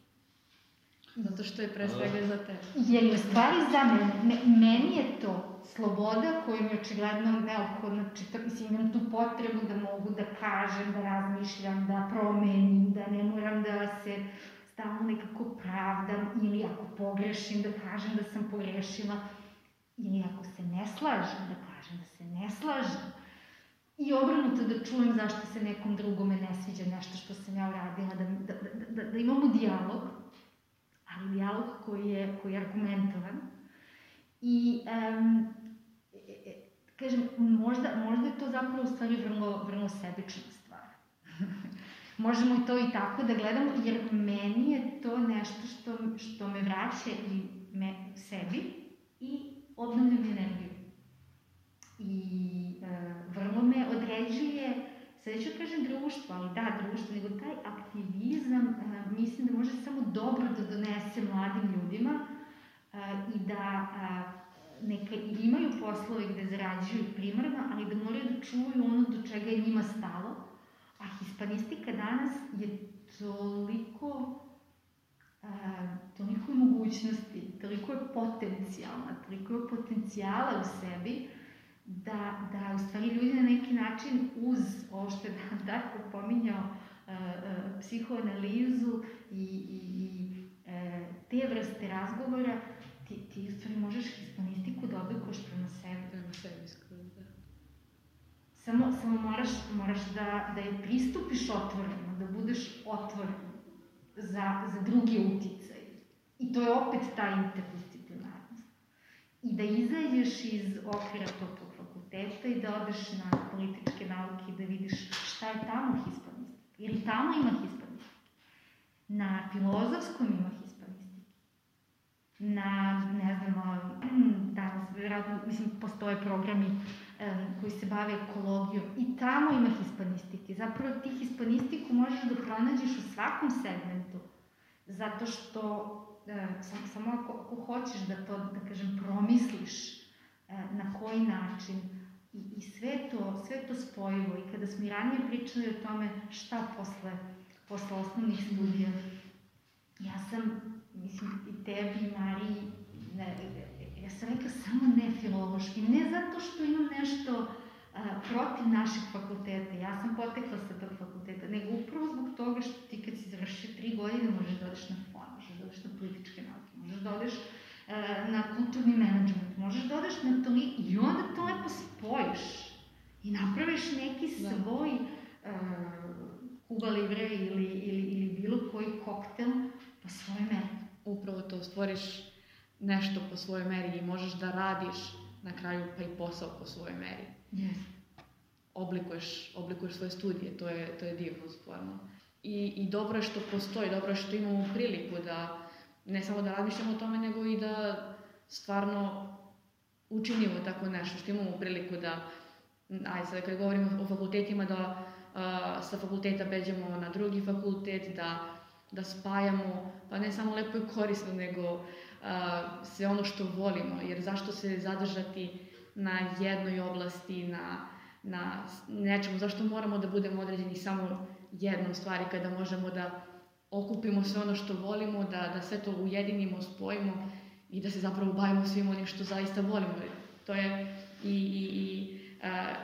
Zato što je pre svega za te. Jer je stvari za mene. Meni je to sloboda koju mi je očigledno neophodno čita, mislim, imam tu potrebu da mogu da kažem, da razmišljam, da promenim, da ne moram da se stalno nekako pravdam ili ako pogrešim da kažem da sam pogrešila ili ako se ne slažem da kažem da se ne slažem. I obrnuto da čujem zašto se nekom drugome ne sviđa nešto što sam ja uradila, da, da, da, da, da imamo dijalog ali dijalog koji je, koji je argumentovan. I, um, kažem, možda, možda je to zapravo u stvari vrlo, vrlo sebična stvar. Možemo to i tako da gledamo, jer meni je to nešto što, što me vraća i me, sebi i obnavlja mi energiju. I e, vrlo me određuje sad ću kažem društvo, ali da, društvo, nego taj aktivizam, uh, mislim da može samo dobro da donese mladim ljudima uh, i da uh, neka imaju poslove gde zarađuju primarno, ali da moraju da čuju ono do čega je njima stalo, hispanistika danas je toliko a, toliko je mogućnosti, toliko je potencijalna, toliko je potencijala u sebi, da, da u stvari ljudi na neki način uz ovo što je Darko pominjao, psihoanalizu i, i, i e, te vrste razgovora, ti, ti u stvari možeš hispanistiku da oblikuješ prema sebi. Prema sebi skroz, da. Samo, samo moraš, moraš da, da je pristupiš otvoreno, da budeš otvoren za, za drugi uticaj. I to je opet ta interdisciplinarnost. I da izađeš iz okvira tog fakulteta i da odeš na političke nauke i da vidiš šta je tamo hispanistika. Jer i tamo ima hispanistika. Na filozofskom ima hispanistika. Na, ne znam, danas, vjerojatno, mislim, postoje programi koji se bave ekologijom. I tamo ima hispanistike. Zapravo ti hispanistiku možeš da pronađeš u svakom segmentu. Zato što sam, samo ako, ako hoćeš da to, da kažem, promisliš uh, na koji način i, i sve to, sve to spojivo. I kada smo i ranije pričali o tome šta posle, posle osnovnih studija, ja sam, mislim, i tebi, Mariji, ne, ja sam rekla samo ne filološki, ne zato što imam nešto a, protiv naših fakulteta, ja sam potekla sa tog fakulteta, nego upravo zbog toga što ti kad si završio tri godine možeš da odeš na fon, možeš da odeš na političke nauke, možeš da odeš a, na kulturni menadžment, možeš da odeš na to i onda to lepo spojiš i napraviš neki da. svoj a, Kuba Libre ili, ili, ili bilo koji koktel po svojoj meri. Upravo to, stvoriš nešto po svojoj meri i možeš da radiš na kraju pa i posao po svojoj meri. Yes. Oblikuješ, oblikuješ svoje studije, to je, to je divno stvarno. I, I dobro je što postoji, dobro je što imamo priliku da ne samo da razmišljamo o tome, nego i da stvarno učinimo tako nešto, što imamo priliku da, ajde sad kad govorimo o fakultetima, da a, sa fakulteta beđemo na drugi fakultet, da, da spajamo, pa ne samo lepo i korisno, nego a, sve ono što volimo, jer zašto se zadržati na jednoj oblasti, na, na nečemu, zašto moramo da budemo određeni samo jednom stvari kada možemo da okupimo sve ono što volimo, da, da sve to ujedinimo, spojimo i da se zapravo bavimo svim onim što zaista volimo. To je i, i, i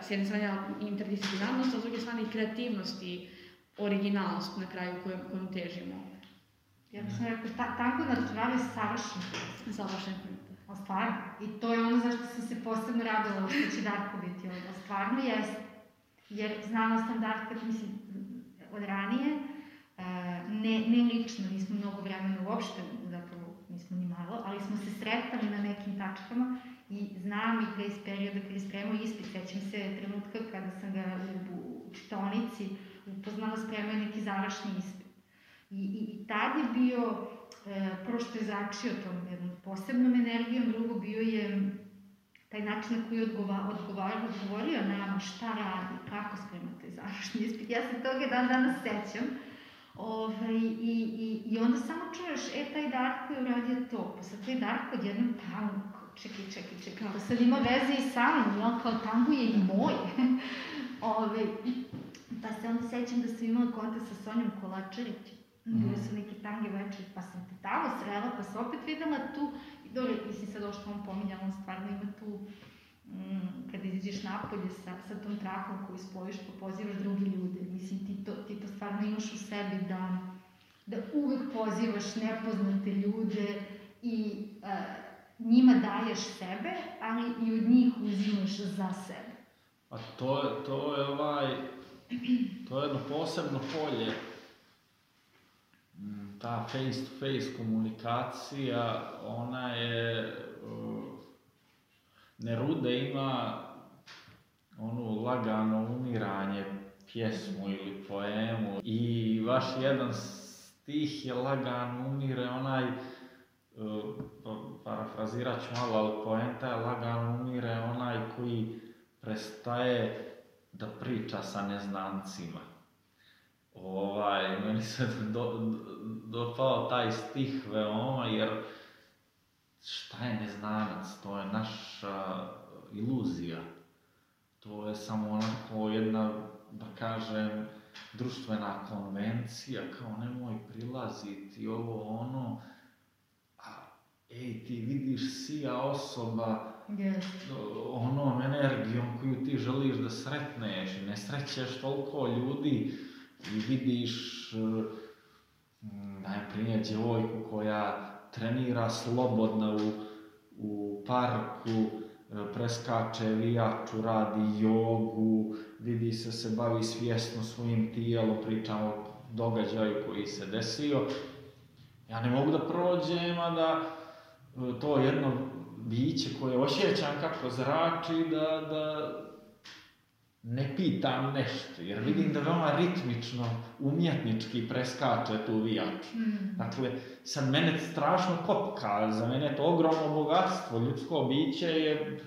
s jedne strane interdisciplinarnost, a s druge strane i kreativnost i originalnost na kraju kojom, kojom težimo. Ja bih rekao, ta, tango natural je savršen Savršen A stvarno. I to je ono zašto sam se posebno radovala što će Darko biti ovo. Stvarno jeste. Jer znala sam Darka, mislim, od ranije, e, ne, ne lično, nismo mnogo vremena uopšte, zapravo nismo ni malo, ali smo se sretali na nekim tačkama i znam i pre iz perioda kada je spremao ispit, sećam se trenutka kada sam ga u, u čitonici upoznala, spremao neki završni ispit. I, i, i tad je bio, e, prvo što je začio tom jednom posebnom energijom, drugo bio je taj način na koji odgova, odgovor, odgovorio nama šta radi, kako sprema taj završni ispit. Ja se toga dan danas sećam. Ove, i, i, I onda samo čuješ, e, taj Darko je uradio to, pa sad taj Darko odjednom tamo, čekaj, čekaj, čekaj, pa sad ima veze i sa mnom, jel, kao tango je i moj. Ove, pa se onda sećam da sam imala kontakt sa Sonjom Kolačarić, Mm. Bili su neki tange večeri, pa sam te tamo srela, pa se opet videla tu. I dobro, mislim sad ovo što on pominjala, on stvarno ima tu, mm, kada izađeš napolje sa, sa tom trakom koju spojiš, pa pozivaš drugi ljude. Mislim, ti to, ti to stvarno imaš u sebi da, da uvek pozivaš nepoznate ljude i uh, njima daješ sebe, ali i od njih uzimaš za sebe. A to, to je ovaj, to je jedno posebno polje ta face to face komunikacija, ona je, uh, Neruda ima ono lagano umiranje pjesmu ili poemu i vaš jedan stih je lagano umire, onaj, uh, pa, parafrazirat ću malo, ali poenta je lagano umire onaj koji prestaje da priča sa neznancima. Ovaj, meni se do, dopao taj stih veoma, jer šta je neznanac? To je naša iluzija. To je samo onako jedna, da kažem, društvena konvencija, kao nemoj prilaziti, ovo ono, a ej, ti vidiš sija osoba, Yes. onom energijom koju ti želiš da sretneš, ne srećeš toliko ljudi i vidiš, mm, najprije djevojku koja trenira slobodno u, u parku, e, preskače vijaču, radi jogu, vidi se se bavi svjesno svojim tijelom, pričamo o događaju koji se desio. Ja ne mogu da prođem, a da e, to jedno biće koje osjećam kako zrači, da, da ne pitam nešto, jer vidim da veoma ritmično, umjetnički preskače tu vijaču. Mm. Dakle, sad mene strašno kopka, za mene je to ogromno bogatstvo, ljudsko biće je,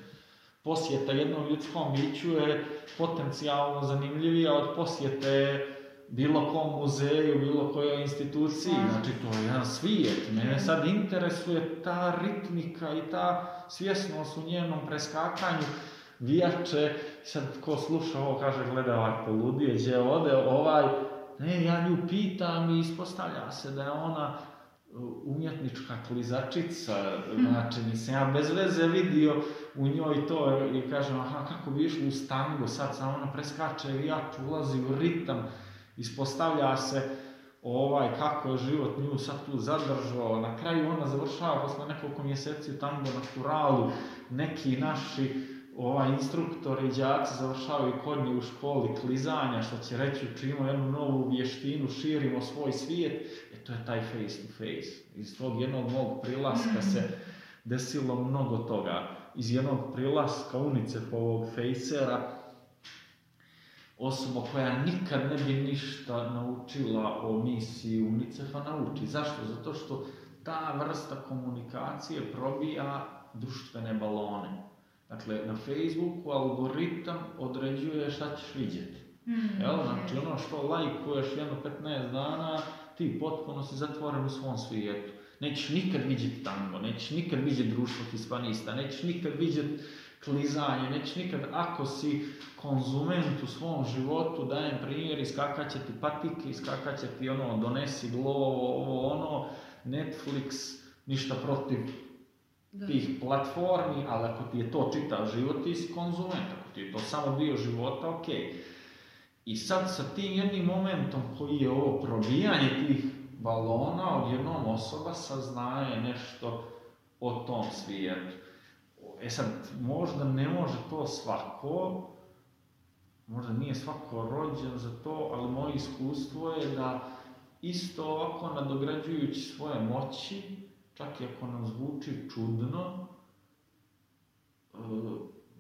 posjeta jednom ljudskom biću je potencijalno zanimljivija od posjete bilo kom muzeju, bilo kojoj instituciji, Slažem znači to je jedan svijet. Mene sad interesuje ta ritmika i ta svjesnost u njenom preskakanju, vijače, sad ko sluša ovo kaže gleda ovaj poludije, gdje ode ovaj, ne, ja nju pitam i ispostavlja se da je ona uh, umjetnička klizačica, znači nisam ja bez veze vidio u njoj to i kažem, aha, kako bi išlo u tango, sad samo ona preskače vijaču, ulazi u ritam, ispostavlja se ovaj, kako je život nju sad tu zadržao, na kraju ona završava posle nekoliko mjeseci u tango na kuralu, neki naši ovaj, instruktori i đaci završavaju kod nje u školi klizanja, što će reći učimo jednu novu vještinu, širimo svoj svijet, e to je taj face to face. Iz tog jednog mog prilaska se desilo mnogo toga. Iz jednog prilaska UNICEF-ovog fejsera, osoba koja nikad ne bi ništa naučila o misiji UNICEF-a nauči. Zašto? Zato što ta vrsta komunikacije probija društvene balone. Dakle, na Facebooku algoritam određuje šta ćeš vidjeti. Mm. Jel? Znači, ono što lajkuješ jedno 15 dana, ti potpuno si zatvoren u svom svijetu. Nećeš nikad vidjeti tango, nećeš nikad vidjeti društvo hispanista, nećeš nikad vidjeti klizanje, nećeš nikad, ako si konzument u svom životu, dajem primjer, iskakat će ti patike, iskakat će ti ono, donesi glovo, ovo ono, Netflix, ništa protiv Da. tih platformi, ali ako ti je to čitav život, ti si konzument, ako ti je to samo dio života, ok. I sad sa tim jednim momentom koji je ovo probijanje tih balona, odjednom osoba saznaje nešto o tom svijetu. E sad, možda ne može to svako, možda nije svako rođen za to, ali moje iskustvo je da isto ovako nadograđujući svoje moći, čak i ako nam zvuči čudno, e,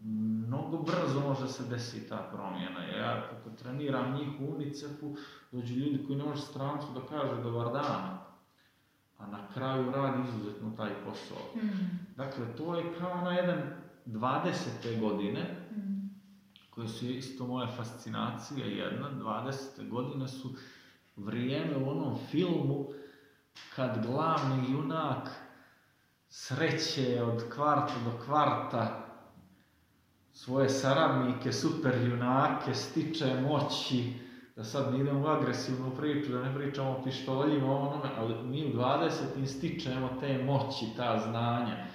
mnogo brzo može se desiti ta promjena. Ja kako treniram njih u UNICEF-u, dođu ljudi koji ne može strancu da kaže dobar dan, a na kraju radi izuzetno taj posao. Mm. Dakle, to je kao na jedan 20. godine, Mm. koje su isto moja fascinacija jedna, 20. godine su vrijeme u onom filmu kad glavni junak sreće od kvarta do kvarta svoje saradnike, super junake, stiče moći, da sad ne idemo u agresivnu priču, da ne pričamo o pištoljima, onome, ali mi u 20. stičemo te moći, ta znanja.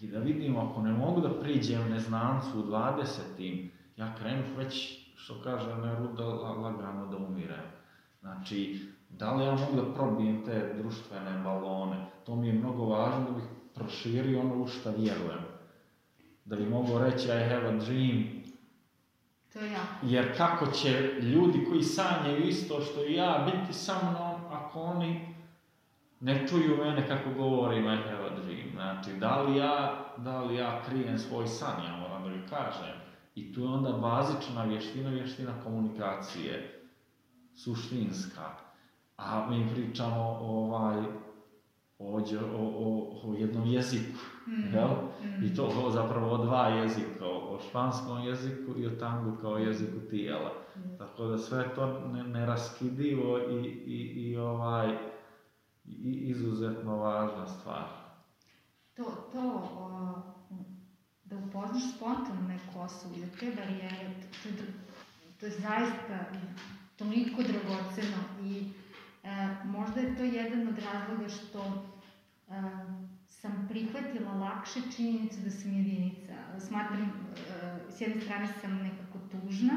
I da vidimo, ako ne mogu da priđem neznancu u 20. ja krenu već, što kaže Neruda, la- lagano da umirem. Znači, da li ja mogu da probijem te društvene balone? To mi je mnogo važno da bih proširio ono u šta vjerujem. Da bi mogao reći I have a dream, To je jako. jer kako će ljudi koji sanjaju isto što i ja biti sa mnom ako oni ne čuju mene kako govorim I have a dream. Znači, da li ja, da li ja krijem svoj san, ja moram da ga kažem. I tu je onda bazična vještina, vještina komunikacije, suštinska. A mi pričamo ovaj, ovdje o, o, o jednom jeziku, Mm. jel? Mm. I to o, zapravo o dva jezika, o, o španskom jeziku i o tangu kao jeziku tijela. Tako da sve to ne, neraskidivo i, i, i ovaj, i izuzetno važna stvar. To, to, o, da upoznaš spontano neku osobu, da te barijere, to, to, to je zaista toliko dragoceno i možda je to jedan od razloga što e, sam prihvatila lakše činjenicu da sam jedinica. Smatram, e, s jedne strane sam nekako tužna,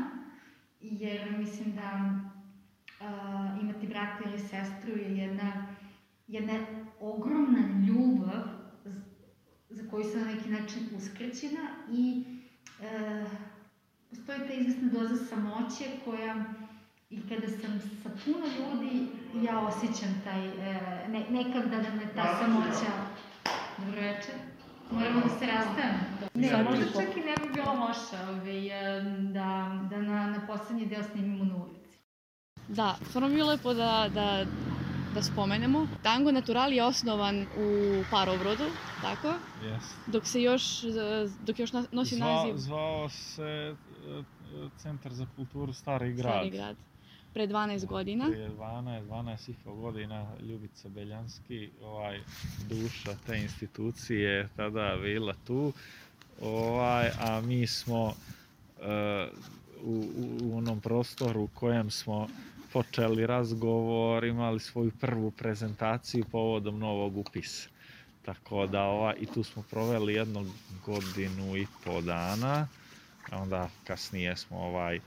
jer mislim da e, imati brata ili sestru je jedna, jedna ogromna ljubav za koju sam na neki način uskrećena i e, postoji ta izvesna doza samoće koja i kada sam sa puno ljudi ja osjećam taj, e, ne, nekada da me ta samoća Dobro večer. Moramo da se rastavimo. Ne, Sad možda čak i ne bi bilo loše ovaj, e, da, da na, na poslednji deo snimimo na ulici. Da, stvarno bi bilo lepo da, da, da spomenemo. Tango Natural je osnovan u Parobrodu, tako? Jest. Dok se još, eh, dok još na- nosi Zvao, naziv zvao se e, e, Centar za kulturu Stari grad. Stari grad. Pre 12 godina. Prije 12, 12 i pol godina Ljubica Beljanski, ovaj, duša te institucije je tada bila tu, ovaj, a mi smo e, u, u, onom prostoru u kojem smo počeli razgovor, imali svoju prvu prezentaciju povodom novog upisa. Tako da ova, i tu smo proveli jednu godinu i po dana, a onda kasnije smo ovaj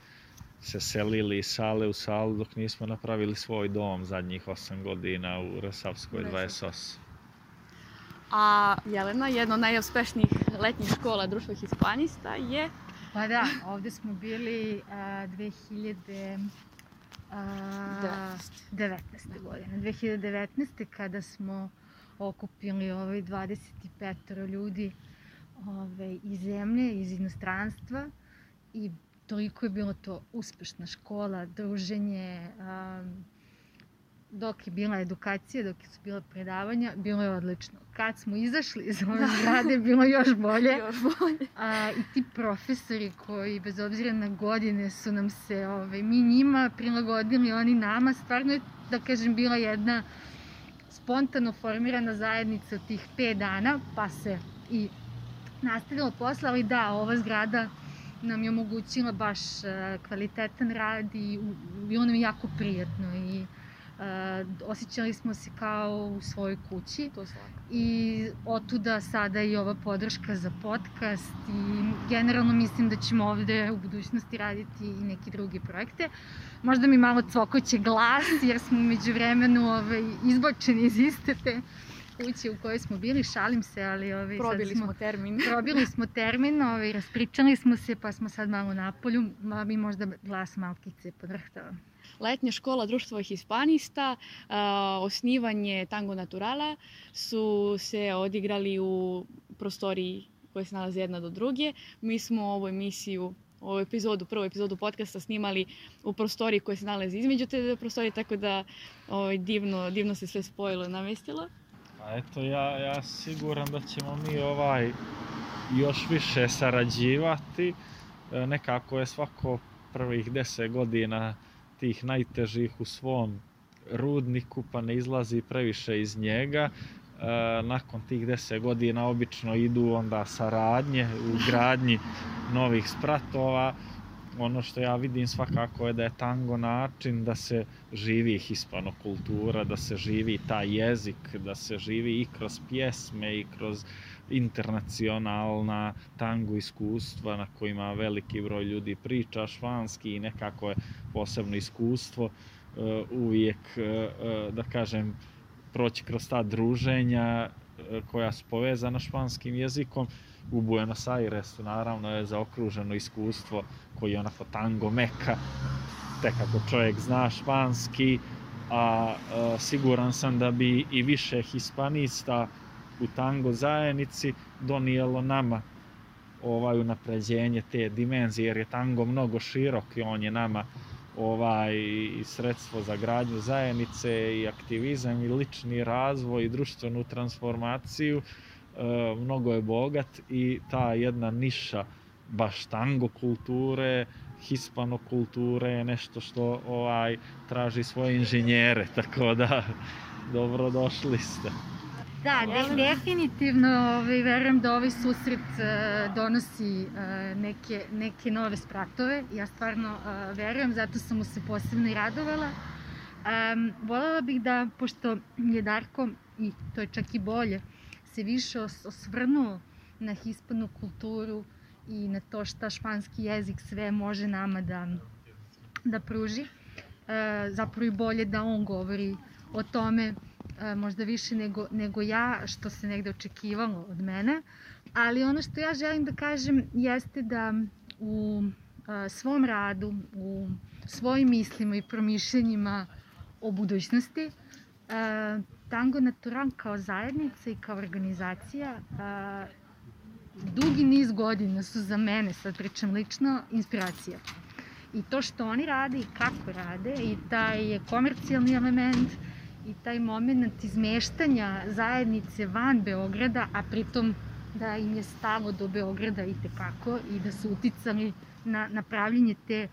se selili iz sale u salu dok nismo napravili svoj dom zadnjih 8 godina u Resavskoj U Resavskoj. 28. A Jelena, jedna od najuspešnijih letnjih škola društva hispanista je Pa da, ovde smo bili a, 2000... A, 19. godine. 2019. kada smo okupili ovaj 25 ljudi ovaj, iz zemlje, iz inostranstva i toliko je bilo to uspešna škola, druženje, um, dok je bila edukacija, dok su bila predavanja, bilo je odlično. Kad smo izašli iz ove zgrade, bilo još bolje. još bolje. A, I ti profesori koji, bez obzira na godine, su nam se, ovaj, mi njima prilagodili, oni nama, stvarno je, da kažem, bila jedna spontano formirana zajednica od tih 5 dana, pa se i nastavilo posle, ali da, ova zgrada nam je omogućila baš e, kvalitetan rad i bilo nam je jako prijatno i e, osjećali smo se kao u svojoj kući To svako. i otuda sada i ova podrška za podcast i generalno mislim da ćemo ovde u budućnosti raditi i neke druge projekte. Možda mi malo cvokoće glas jer smo među vremenu ovaj, izbačeni iz iste te kuće u kojoj smo bili, šalim se, ali ovaj, Probili smo, smo termin. probili smo termin, ovaj, raspričali smo se pa smo sad malo na polju, ma mi možda glas malkice podrhtava. Letnja škola društva hispanista, a, osnivanje Tango Naturala su se odigrali u prostoriji koje se nalaze jedna do druge. Mi smo ovu emisiju ovu epizodu, prvu epizodu podcasta snimali u prostoriji koja se nalazi između te prostorije, tako da ovaj, divno, divno se sve spojilo i namestilo. A eto, ja, ja siguran da ćemo mi ovaj još više sarađivati. E, Nekako je svako prvih deset godina tih najtežih u svom rudniku, pa ne izlazi previše iz njega. E, nakon tih deset godina obično idu onda saradnje u gradnji novih spratova. Ono što ja vidim svakako je da je tango način da se živi hispanokultura, da se živi taj jezik, da se živi i kroz pjesme i kroz internacionalna tango iskustva na kojima veliki broj ljudi priča španski i nekako je posebno iskustvo e, uvijek, e, e, da kažem, proći kroz ta druženja koja su povezana španskim jezikom. U Buenos Airesu naravno je zaokruženo iskustvo koji je onako tango meka, tek ako čovjek zna španski, a e, siguran sam da bi i više hispanista u tango zajednici donijelo nama ovaj unapređenje te dimenzije jer je tango mnogo širok i on je nama ovaj i sredstvo za gradnju zajednice i aktivizam i lični razvoj i društvenu transformaciju mnogo je bogat i ta jedna niša baš tango kulture hispanokulture je nešto što ovaj traži svoje inženjere tako da dobro došli ste Da, de, definitivno ovaj, verujem da ovaj susret uh, donosi uh, neke, neke nove spratove. Ja stvarno uh, verujem, zato sam mu se posebno i radovala. Um, volela bih da, pošto je Darko, i to je čak i bolje, se više os osvrnuo na hispanu kulturu i na to šta španski jezik sve može nama da, da pruži. E, zapravo i bolje da on govori o tome e, možda više nego, nego ja, što se negde očekivalo od mene. Ali ono što ja želim da kažem jeste da u e, svom radu, u svojim mislima i promišljenjima o budućnosti, e, Tango Natural kao zajednica i kao organizacija a, dugi niz godina su za mene, sad pričam lično, inspiracija. I to što oni rade i kako rade i taj komercijalni element i taj moment izmeštanja zajednice van Beograda, a pritom da im je stalo do Beograda i tekako i da su uticali na, na pravljenje te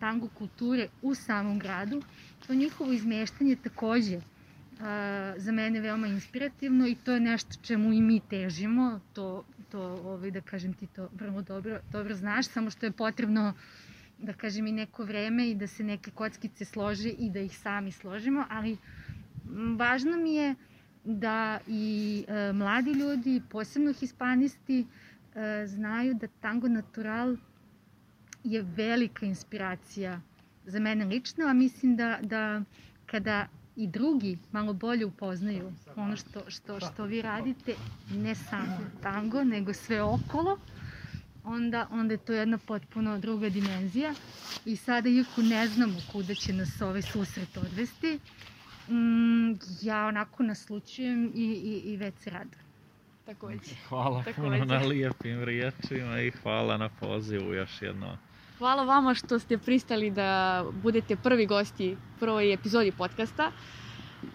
tango kulture u samom gradu, to njihovo izmeštanje takođe za mene veoma inspirativno i to je nešto čemu i mi težimo, to, to ovaj, da kažem ti to vrlo dobro, dobro znaš, samo što je potrebno da kažem i neko vreme i da se neke kockice slože i da ih sami složimo, ali važno mi je da i e, mladi ljudi, posebno hispanisti, e, znaju da tango natural je velika inspiracija za mene lično, a mislim da, da kada i drugi malo bolje upoznaju ono što, što, što vi radite, ne samo tango, nego sve okolo, onda, onda je to jedna potpuno druga dimenzija. I sada, iako ne znamo kuda će nas ovaj susret odvesti, mm, ja onako naslučujem i, i, i već se radujem. Takođe. Hvala Takođe. puno na lijepim riječima i hvala na pozivu još jednom. Hvala vama što ste pristali da budete prvi gosti prvoj epizodi podcasta.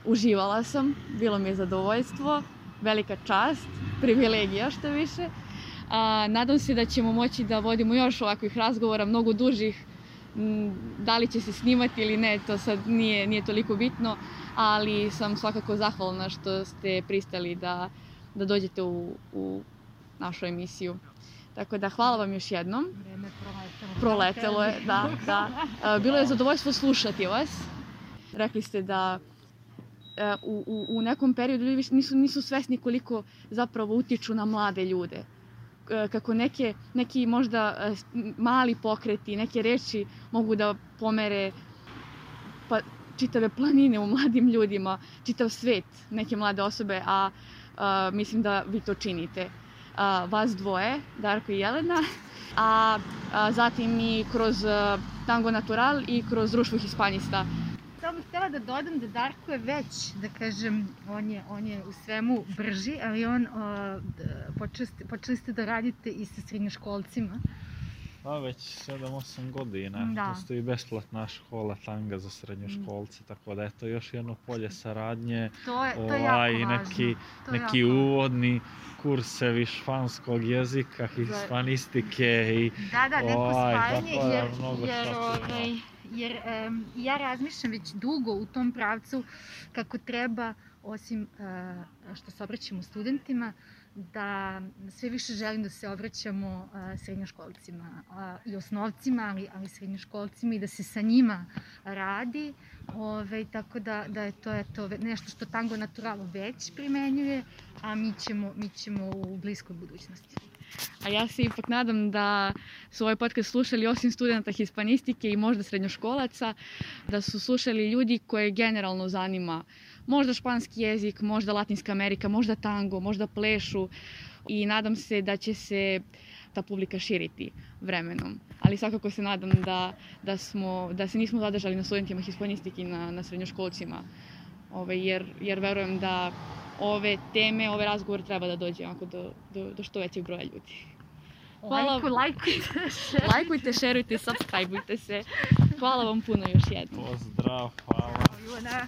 Uživala sam, bilo mi je zadovoljstvo, velika čast, privilegija što više. A, nadam se da ćemo moći da vodimo još ovakvih razgovora, mnogo dužih. Da li će se snimati ili ne, to sad nije, nije toliko bitno, ali sam svakako zahvalna što ste pristali da, da dođete u, u našu emisiju. Tako da hvala vam još jednom. Vreme proletelo. Proletelo je, da, da. E, Bilo je zadovoljstvo slušati vas. Rekli ste da e, u, u, u nekom periodu ljudi nisu, nisu svesni koliko zapravo utiču na mlade ljude. E, Kako neke, neki možda mali pokreti, neke reči mogu da pomere pa, čitave planine u mladim ljudima, čitav svet neke mlade osobe, a, a mislim da vi to činite. A, vas dvoje, Darko i Jelena, a, a zatim i kroz Tango Natural i kroz Društvo Hispanista. Samo bih htjela da dodam da Darko je već, da kažem, on je, on je u svemu brži, ali on, o, počeli, ste, počeli ste da radite i sa srednjoškolcima. Pa već 7-8 godina. Da. Postoji besplatna škola tanga za srednjoškolce, tako da je to još jedno polje saradnje. To je, to je Ovaj, jako neki, To je neki jako uvodni kursevi španskog jezika, hispanistike i Da, da, neko Ovaj, spajanje, tako da jer, mnogo jer, ovaj, jer em, ja razmišljam već dugo u tom pravcu kako treba, osim uh, što se obraćamo studentima, da sve više želim da se obraćamo uh, srednjoškolcima uh, i osnovcima, ali, ali srednjoškolcima i da se sa njima radi. Ove, tako da, da je to eto, nešto što Tango Naturalo već primenjuje, a mi ćemo, mi ćemo u bliskoj budućnosti. A ja se ipak nadam da su ovaj podcast slušali osim studenta hispanistike i možda srednjoškolaca, da su slušali ljudi koje generalno zanima možda španski jezik, možda Latinska Amerika, možda tango, možda plešu i nadam se da će se ta publika širiti vremenom. Ali svakako se nadam da, da, smo, da se nismo zadržali na studentima hispanistike i na, na srednjoškolcima, Ove, jer, jer verujem da ove teme, ove razgovore treba da dođe onako do, do, do što većeg broja ljudi. Hvala. Lajku, lajkujte. Lajkujte, šerujte, subscribeujte se. Hvala vam puno još jednom. pozdrav, hvala. Ivana.